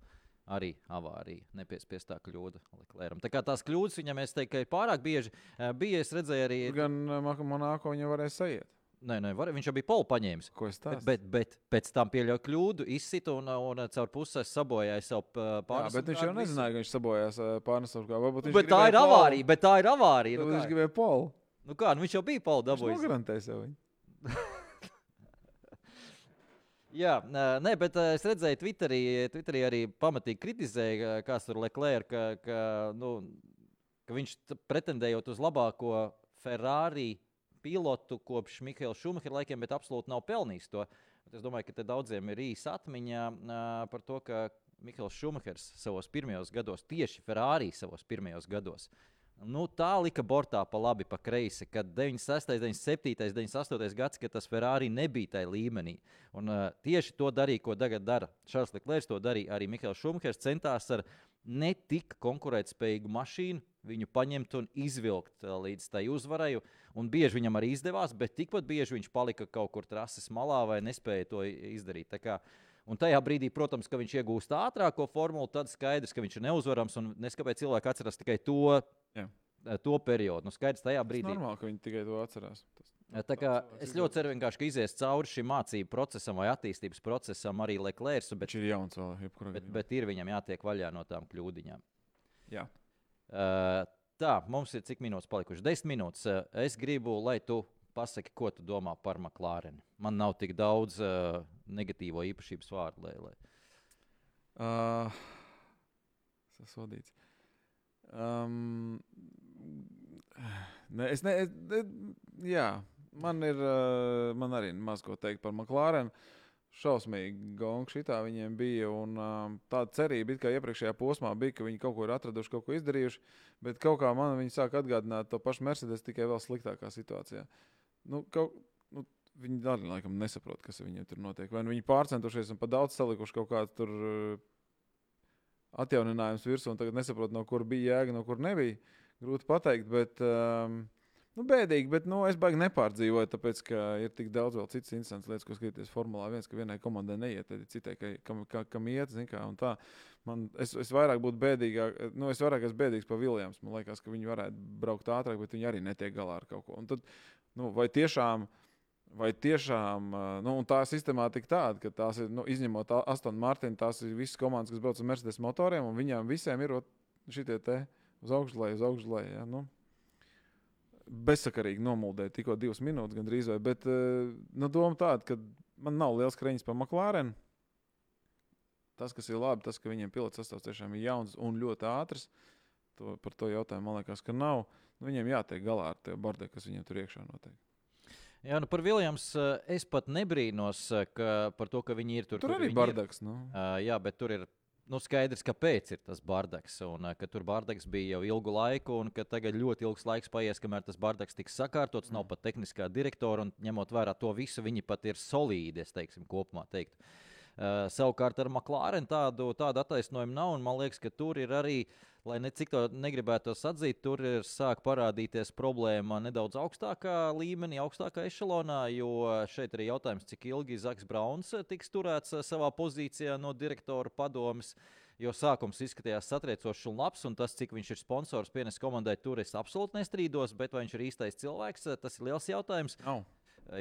Arī avārija, nepiespiestā kļūda Leclercam. Tā kā tās kļūdas viņam, es teiktu, ir pārāk bieži. Bija, es redzēju, arī. Gan Monako viņa varēja sajiet. Nē, nē, var, viņš jau bija polu paņēmis. Ko es Bet, tādu? bet, bet pēc tam pieļauja kļūdu, izsita un, un caur pusē sabojāja savu Jā, pāri. bet viņš jau nezināja, ka viņš sabojās pārnesumu kā. Varbūt viņš Bet tā ir polu. avārija, bet tā ir avārija. Nu, Viņš gribēja polu. nu, kā, nu viņš jau bija polu Viņš dabūjis. nogarantēja sev viņu. Jā, nē, bet es redzēju, Twitterī, Twitterī arī pamatīgi kritizēja, kas tur Leclerc, ka, ka, nu, ka viņš pretendējot uz labāko Ferrari pilotu kopš Mihaila Šumahera laikiem, bet absolūti nav pelnījis to. Bet es domāju, ka daudziem ir īsa atmiņa par to, ka Mihails Šumahers savos pirmajos gados, tieši Ferrari savos pirmajos gados, Nu, tā lika bortā pa labi, pa kreisi, kad 96, 97, 98 gads, kad tas Ferrari nebija tajā līmenī. Un, uh, tieši to darīja, ko tagad dara Čārlis Leclerc, to darīja arī Mikls Šumhers. Centās ar netik konkurētspējīgu mašīnu viņu paņemt un izvilkt uh, līdz tai uzvarai. Un bieži viņam arī izdevās, bet tikpat bieži viņš palika kaut kur trases malā vai nespēja to izdarīt. Tā kā, Un tajā brīdī, protams, ka viņš iegūst ātrāko formulu, tad skaidrs, ka viņš ir neuzvarams. Un es kāpēc cilvēki atceras tikai to Jā. Eh, to periodu. Nu, skaidrs, tajā brīdī. Tas normāli, ka viņi tikai to atcerās. Tas, eh, tā kā, es ļoti ceru, ka izies cauri šim mācību procesam vai attīstības procesam arī Leclerc. Bet, viņš ir jauns vēl, jebkurā bet, bet ir viņam jātiek vaļā no tām kļūdiņām. Jā. Uh, tā, mums ir cik minūtes palikušas? Desmit minūtes. Uh, es gribu, lai tu pasaki, ko tu domā par McLārenu. Man nav tik daudz uh, negatīvo īpašības vārdu. Lai, lai... Uh, sasodīts. Um, ne, es ne, es, ne, jā, man ir uh, man arī maz ko teikt par McLārenu. Šausmīgi gonga šitā viņiem bija. Un, um, tāda cerība, ka iepriekšējā posmā bija, ka viņi kaut ko ir atraduši, kaut ko izdarījuši. Bet kaut kā man viņi sāk atgādināt to pašu Mercedes tikai vēl sliktākā situācijā. Nu, kaut, nu, viņi arī laikam nesaprot, kas viņiem tur notiek. Vai nu viņi pārcentušies un pa daudz salikuši kaut kādu tur. Uh, atjauninājums virsū, un tagad nesaprotu, no kur bija jēga, no kur nebija. Grūti pateikt, bet um, nu, bēdīgi. Bet nu, es baigi nepārdzīvoju, tāpēc, ka ir tik daudz vēl citas interesantas lietas, ko skatīties Formulā 1, ka vienai komandai neiet, tad citai, ka, kam, ka, kam iet, zin kā, un tā. Man, es, es vairāk būtu bēdīgāk, nu, es vairāk esmu bēdīgs par Viljams. Man liekas, ka viņi varētu braukt ātrāk, bet viņi arī netiek galā ar kaut ko. Un tad, nu, vai tiešām Vai tiešām nu, tā sistemātika tāda, ka tās ir, nu, izņemot Astonu Martinu, tās ir visas komandas, kas brauc ar Mercedes motoriem, un viņām visiem ir šitie te uz augšu, lai uz augšu, lai. Ja, nu. Bezsakarīgi nomuldēja tikko divas minūtes, gandrīz vai. Bet nu, doma tāda, ka man nav liels kreņķis par McLārenu. Tas, kas ir labi, tas, ka viņiem pilots sastāvs tiešām ir jauns un ļoti ātrs. To, par to jautājumu man liekas, ka nav. Nu, viņiem jātiek galā ar to bardu, kas viņiem tur iekšā notiek. Jā, nu par Viljams es pat nebrīnos ka, par to, ka viņi ir tur. Tur arī bardaks. Nu. Jā, bet tur ir nu, skaidrs, kāpēc ir tas bardaks. Un, ka tur bardaks bija jau ilgu laiku, un ka tagad ļoti ilgs laiks paies, kamēr tas bardaks tiks sakārtots. Mm. Nav pat tehniskā direktora, un ņemot vērā to visu, viņi pat ir solīdi, es teiksim, kopumā teikt. Uh, savukārt ar McLaren tādu, tādu attaisnojumu nav, un man liekas, ka tur ir arī uh, lai ne cik to negribētu atzīt, tur ir sāk parādīties problēma nedaudz augstākā līmenī, augstākā ešalonā, jo šeit ir jautājums, cik ilgi Zaks Brauns tiks turēts savā pozīcijā no direktora padomes. Jo sākums izskatījās satriecošs un labs, un tas, cik viņš ir sponsors pienes komandai, tur es absolūti nestrīdos, bet vai viņš ir īstais cilvēks, tas ir liels jautājums. Nav.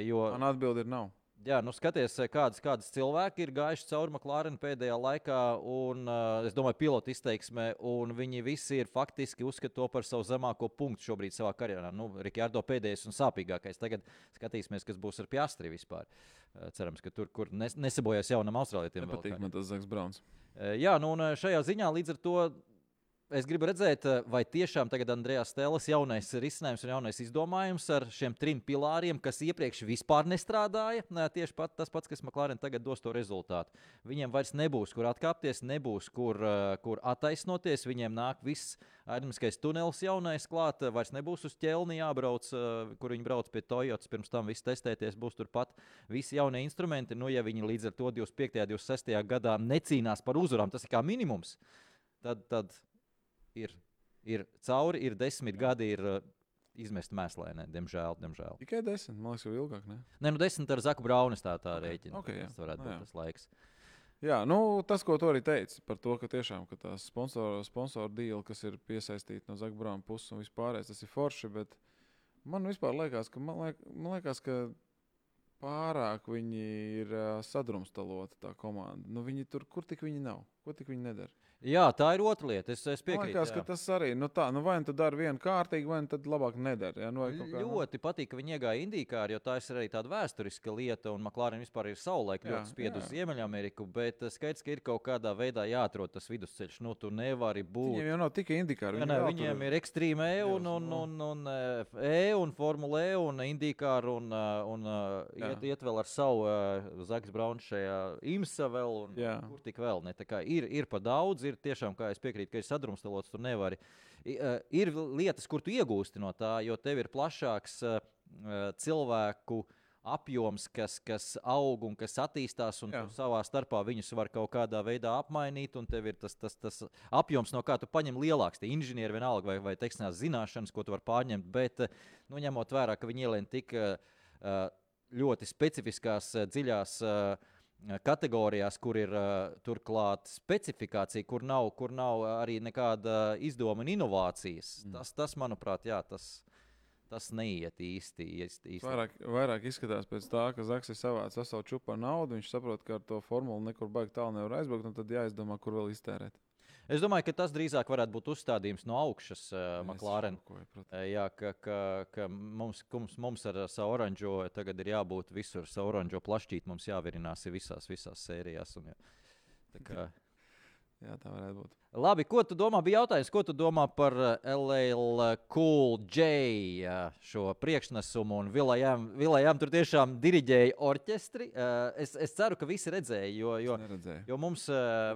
Jo... Man atbildi ir nav. Jā, nu skaties, eh, kādas, kādas cilvēki ir gājuši cauri McLaren pēdējā laikā, un uh, es domāju, pilotu izteiksmē, un viņi visi ir faktiski uzskata to par savu zemāko punktu šobrīd savā karjerā. Nu, Rikārdo pēdējais un sāpīgākais. Tagad skatīsimies, kas būs ar Piastri vispār. Uh, cerams, ka tur, kur nes nesabojās jaunam austrālietiem. Nepatīk man tas Zaks Brauns. Uh, jā, nu un šajā ziņā līdz ar to Es gribu redzēt, eh, vai tiešām tagad Andrejs Stēlis jaunais risinājums un jaunais izdomājums ar šiem trim pilāriem, kas iepriekš vispār nestrādāja, ne, tieši pat, tas pats, kas McLaren tagad dos to rezultātu. Viņiem vairs nebūs, kur atkāpties, nebūs, kur, eh, kur attaisnoties. Viņiem nāk viss aizmiskais tunelis jaunais klāt, vairs nebūs uz ķelni jābrauc, eh, kur viņi brauc pie Toyotas, pirms tam viss testēties, būs turpat visi jaunie instrumenti. Nu, ja viņi līdz ar to 25. un 26. gadā necīnās par uzvarām, tas ir kā minimums. Tad, tad ir, ir cauri, ir desmit jā. gadi. Ir, uh, Izmest mēslēnē, diemžēl. diemžēl. Tikai desmit, man liekas, jau ilgāk. Ne, ne nu desmit ar Zaku Braunis tā, tā okay. rēķina. Okay, jā. tas varētu būt no, tas laiks. Jā, nu, tas, ko tu arī teici par to, ka tiešām ka tās sponsoru sponsor dīli, kas ir piesaistīti no Zaka Brauna puses un vispārējais, tas ir forši. Bet man vispār liekas, ka, man liek, man liekas, ka pārāk viņi ir uh, sadrumstaloti tā komanda. Nu, viņi tur, kur tik viņi nav, ko tik viņi nedara. Jā, tā ir otra lieta. Es, es Man piekrītu. liekas, jā. ka tas arī nu tā, nu vai nu tu dari vienu kārtīgi, vai nu tad labāk nedara. Ja? Nu, kā, nu, Ļoti patīk, ka viņi iegāja Indijā, jo tā ir arī tāda vēsturiska lieta, un McLaren vispār ir savulaik Jā, ļoti spied uz jā. Ziemeļameriku, bet eh, skaidrs, ka ir kaut kādā veidā jāatrod tas vidusceļš. Nu, tu nevari būt. Viņiem jau nav tikai indikāri. Jā, nē, viņiem ir ekstrēma E un, un, un, un, un E un Formule E un Indijā un, uh, un Jā. iet, iet vēl ar savu Zaks Brauns šajā IMSA vēl. Un, Jā. kur tik vēl? Ne? Ir, ir pa daudz, ir tiešām, kā es piekrītu, ka ir sadrumstalots, tu nevari. Uh, ir lietas, kur tu iegūsti no tā, jo tev ir plašāks uh, uh, cilvēku apjoms, kas, kas aug un kas attīstās, un savā starpā viņus var kaut kādā veidā apmainīt. Un tev ir tas, tas, tas apjoms, no kā tu paņem lielāks. Tie inženieri vienalga vai, vai tekstinās zināšanas, ko tu vari pārņemt. Bet, eh, nu, ņemot vērā, ka viņi ielien tik eh, eh, ļoti specifiskās, eh, dziļās. eh, Kategorijās, kur ir uh, turklāt specifikācija, kur nav, kur nav arī nekāda izdevuma un inovācijas. Mm. Tas, tas, manuprāt, jā, tas, tas neiet īsti. īsti, īsti. Vairāk, vairāk izskatās pēc tā, ka Zaks ir savāds savu čupu naudu. Viņš saprot, ka ar to formulu nekur baigi tālu nevar aizbraukt, un tad jāizdomā, kur vēl iztērēt. Es domāju, ka tas drīzāk varētu būt uzstādījums no augšas uh, šokoju, protams. Uh, Jā, ka, ka, ka mums, mums, mums ar savu oranžo tagad ir jābūt visur. Savu oranžo plašķīt mums jāvirinās ir visās, visās sērijās. Un, jā. Tā kā, Jā, tā varētu būt. Labi, ko tu domā? Bija jautājums, ko tu domā par eh, LL Cool J eh, šo priekšnesumu un Vilajām. Vilajām tur tiešām diriģēja orķestri. Eh, Es, es ceru, ka visi redzēja, jo, jo, jo mums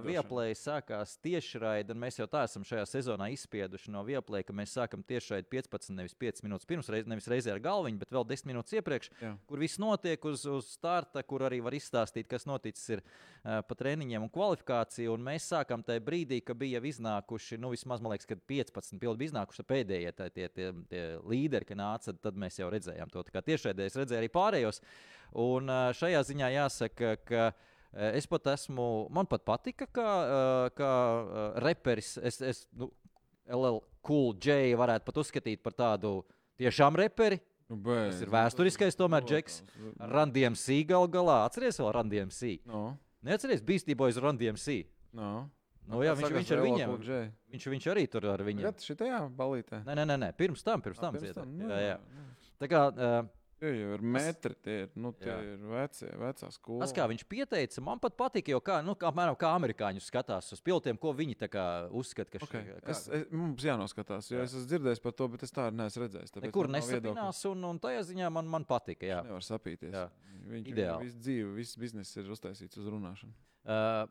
Vieplay sākās tiešraidi, un mēs jau tā esam šajā sezonā izspieduši no Vieplay, ka mēs sākam tiešraidi 15, nevis 5 minūtes pirms, reiz, nevis reizē ar galviņu, bet vēl 10 minūtes iepriekš Jā. kur viss notiek uz, uz starta, kur arī var izstāstīt, kas noticis ir, pa treniņiem un kvalifikāciju. Un mēs sākām tajā brīdī, kad bija jau iznākuši, nu, vismaz man liekas, kad 15 pildi bija iznākuši pēdējie tā, tie, tie, tie līderi, kas nāca, tad, mēs jau redzējām to. Tiešraidē es redzēju arī pārējos. Un šajā ziņā jāsaka, ka. Es pat esmu, man pat patika, kā, kā reperis. Es, es, nu, LL Cool J varētu pat uzskatīt par tādu tiešām reperi. Nu, Tas ir vēsturiskais, tomēr, Džeks. Randiem C gal galā. Atceries vēl Randiem C. No, Neatceries Beastie Boys Randiem C. no. Nu, jā, viņš, viņš ar viņiem. Viņš Viņš, viņš arī tur ar viņiem. ir šitajā balītē. Nē, nē, nē, nē. pirms tam, pirms tam. Pirms dziedāja. tam, nu, Jā, jā. nu. Tā kā, uh, Tie jau ir metri, tie ir, nu, tie Jā. ir vecie, vecās skolas. tas, kā viņš pieteica, man pat patika, jo kā, nu, kā, apmēram, kā amerikāņi skatās uz piltiem, ko viņi tā kā uzskata, ka Okay. šī- Es, es, mums jānoskatās, jo Jā. es esmu dzirdējis par to, bet es tādu neesmu redzējis. nekur nesapinās, un, un tajā ziņā man, man patika. Jā. Nevar sapīties. Jā. Viņš Ideāli. visu dzīvi, viss bizness ir uztaisīts uz runāšanu. Uh,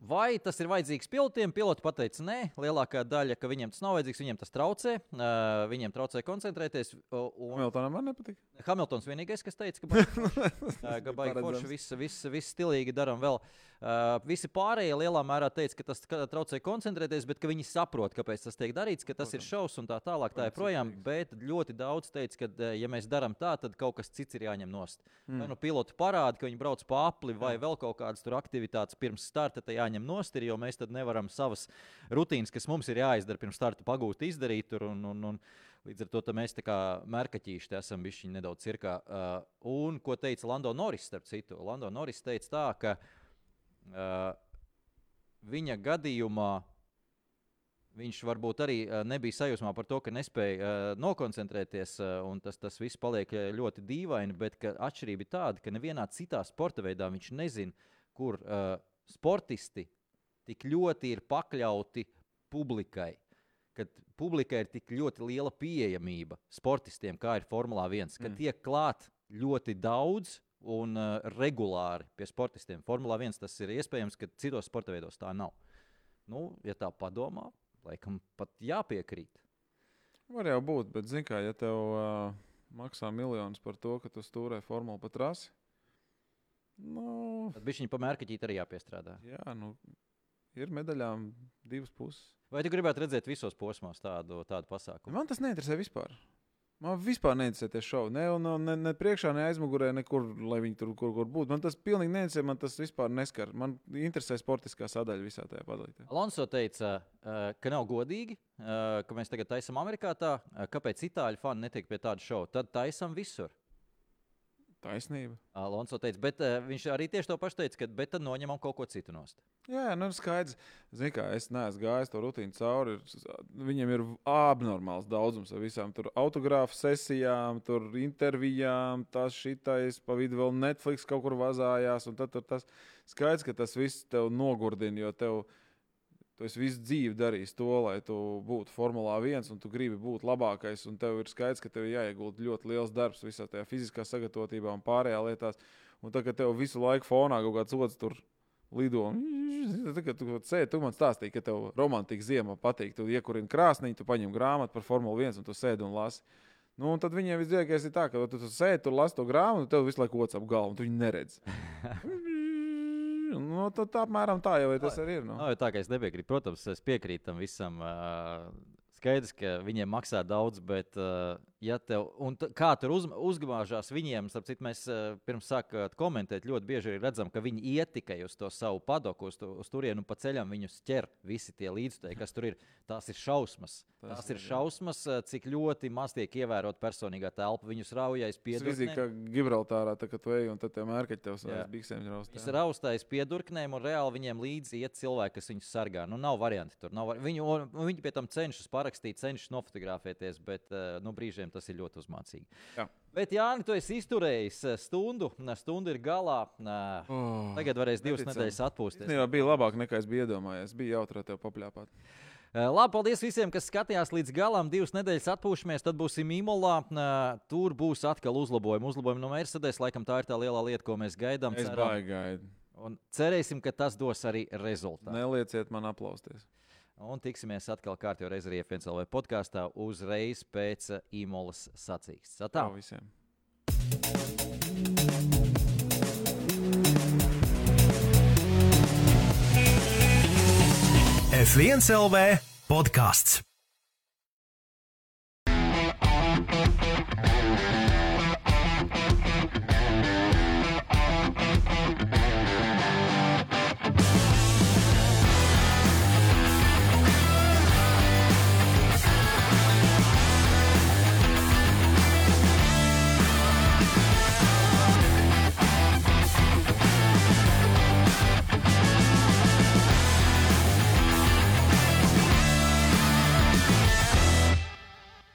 Vai tas ir vajadzīgs pilotiem? Piloti pateica, nē, lielākā daļa, ka viņiem tas nav vajadzīgs, viņiem tas traucē. Uh, viņiem traucē koncentrēties. uh, Un Hamiltonam man nepatīk. Hamiltons vienīgais, kas teica, ka baigi forši, viss, viss, viss stilīgi darām vēl. Uh, visi pārējie lielā mērā teica, ka tas traucē koncentrēties, bet ka viņi saprot, kāpēc tas tiek darīts, ka tas ir šausmas un tā tālāk. Tā joprojām, bet ļoti daudz teica, ka, ja mēs darām tā, tad kaut kas cits ir jāņem nost. Mm. Vai nu piloti parāda, ka viņi brauc pa apli, vai vēl kaut kādas tur aktivitātes pirms starta, jāņem nost, jo mēs tad nevaram savas rutīnas, kas mums ir jāizdara pirms starta, pagūt, izdarīt. Tur, un, un, un, Līdz ar to mēs tā kā merkaķīši te esam bijuši nedaudz cirkā. Uh, un ko teica Lando Norris, starp citu? Lando Norris teica tā, ka viņa gadījumā viņš varbūt arī uh, nebija sajūsmā par to, ka nespēja uh, nokoncentrēties, un tas, tas viss paliek ļoti dīvaini, bet atšķirība ir tāda, ka nevienā citā sporta veidā viņš nezina, kur sportisti tik ļoti ir pakļauti publikai. Kad publikai ir tik ļoti liela pieejamība sportistiem, kā ir Formula 1, ka Mm. tiek klāt ļoti daudz un uh, regulāri pie sportistiem. Formula 1 tas ir iespējams, ka citos sporta veidos tā nav. Nu, ja tā padomā, laikam pat jāpiekrīt. Var jau būt, bet, zini, kā, ja tev uh, maksā miljonus par to, ka tu stūrē formulu pa trasi, nu, Tad bija viņa pamērķīt arī jāpiestrādā. jā, nu, ir medaļām divas puses. Vai tu gribētu redzēt visos posmos tādu, tādu pasākumu? Man tas neinteresē vispār. Man vispār neinteresē tie šovi. Ne, un, ne, ne priekšā, ne aizmugurē, nekur, lai viņi tur kur, kur būtu. Man tas pilnīgi neinteresē, man tas vispār neskar. Man interesē sportiskā sadaļa visā tajā padalītē. Alonso teica, uh, ka nav godīgi, uh, ka mēs tagad taisām Amerikā tā, uh, kāpēc itāļu fani netiek pie tāda šova. Tad taisām visur. Taisnība. Alonso teica, bet uh, viņš arī tieši to pašu teica, ka bet tad noņemam kaut ko citu nost. Jā, nu skaidrs. Zini, kā es neesmu gājis to rutīnu cauri. ir- Viņam ir abnormāls daudzums ar visām tur autogrāfu sesijām, tur intervijām, tas šitais, pa vidu vēl Netflix kaut kur vazājās. un Tad tur tas skaidrs, ka tas viss tev nogurdina, jo tev. Tu esi visu dzīvi darījis to, lai tu būtu Formulā 1, un tu gribi būt labākais. Tev ir skaidrs, ka tev ir jāiegulda ļoti liels darbs visā tajā fiziskā sagatavotībā un pārējā lietās. Un tad, kad tev visu laiku fonā kaut kāds otrs tur lido, kad tu sēdi, tu man stāstīji, ka tev romantika ziemā patīk. Tu iekurini krāsnī, tu paņem grāmatu par Formuli 1 un tu sēdi un lasi. Nu, un tad viņiem visdrīzākais ir tā, ka tu, tu sēdi tur, lasi to grāmatu, un tev visu laiku otrs ap galvu, un tu viņu neredzi. nu, tad apmēram tā jau tas arī ir. Nu. No, tā kā es nepiekrītu, protams, es piekrītu tam visam. Skaidrs, ka viņiem maksā daudz, bet uh, ja tev, kā tur uz, uzgāžās viņiem, starp citu, mēs uh, pirms sākām komentēt, ļoti bieži redzam, ka viņi iet tikai uz to savu padoku, uz, to, uz turieni un pa ceļam viņus ķer visi tie līdzstēji, kas tur ir. Tās ir šausmas. Tas Tās ir ir, šausmas, uh, cik ļoti maz tiek ievērot personīgā telpa. Viņus raujais Tas līdzīgi piedurknēm. kā Gibraltārā, tā, kad tu ej un tad tie mērķi tev Jā. savās biksēm ir Viņus raustā. raustais piedurknēm, un reāli viņiem līdzi iet cilvēki, kas viņus sargā. Nu, nav varianti tur. Nav var... Un viņi pie tam cenšas parakstīt, cenšas nofotografēties, bet uh, nu, brīžiem tas ir ļoti uzmācīgi. Jā. Bet, Jānis, tu esi izturējis eh, stundu, un stunda ir galā. Oh, tagad varēs divas neticami. nedēļas atpūsties. Īstenībā bija labāk nekā es biju iedomājies. Bija jautri ar tevi papļāpāt. Uh, labi, paldies visiem, kas skatījās līdz galam. Divas nedēļas atpūšamies, tad būsim Imolā. Tur būs atkal uzlabojumi. Uzlabojumi no Mercedes. Laikam tā ir tā lielā lieta, ko mēs gaidām. Es gaidu. Un cerēsim, ka tas dos arī rezultātu. Nelieciet man aplausties. Un tiksimies atkal kārtībā reizē FNCLV podkāstā uzreiz pēc eh, Īmolas sacīkstes. Tā. Tā visiem. F1 LV podkāsts.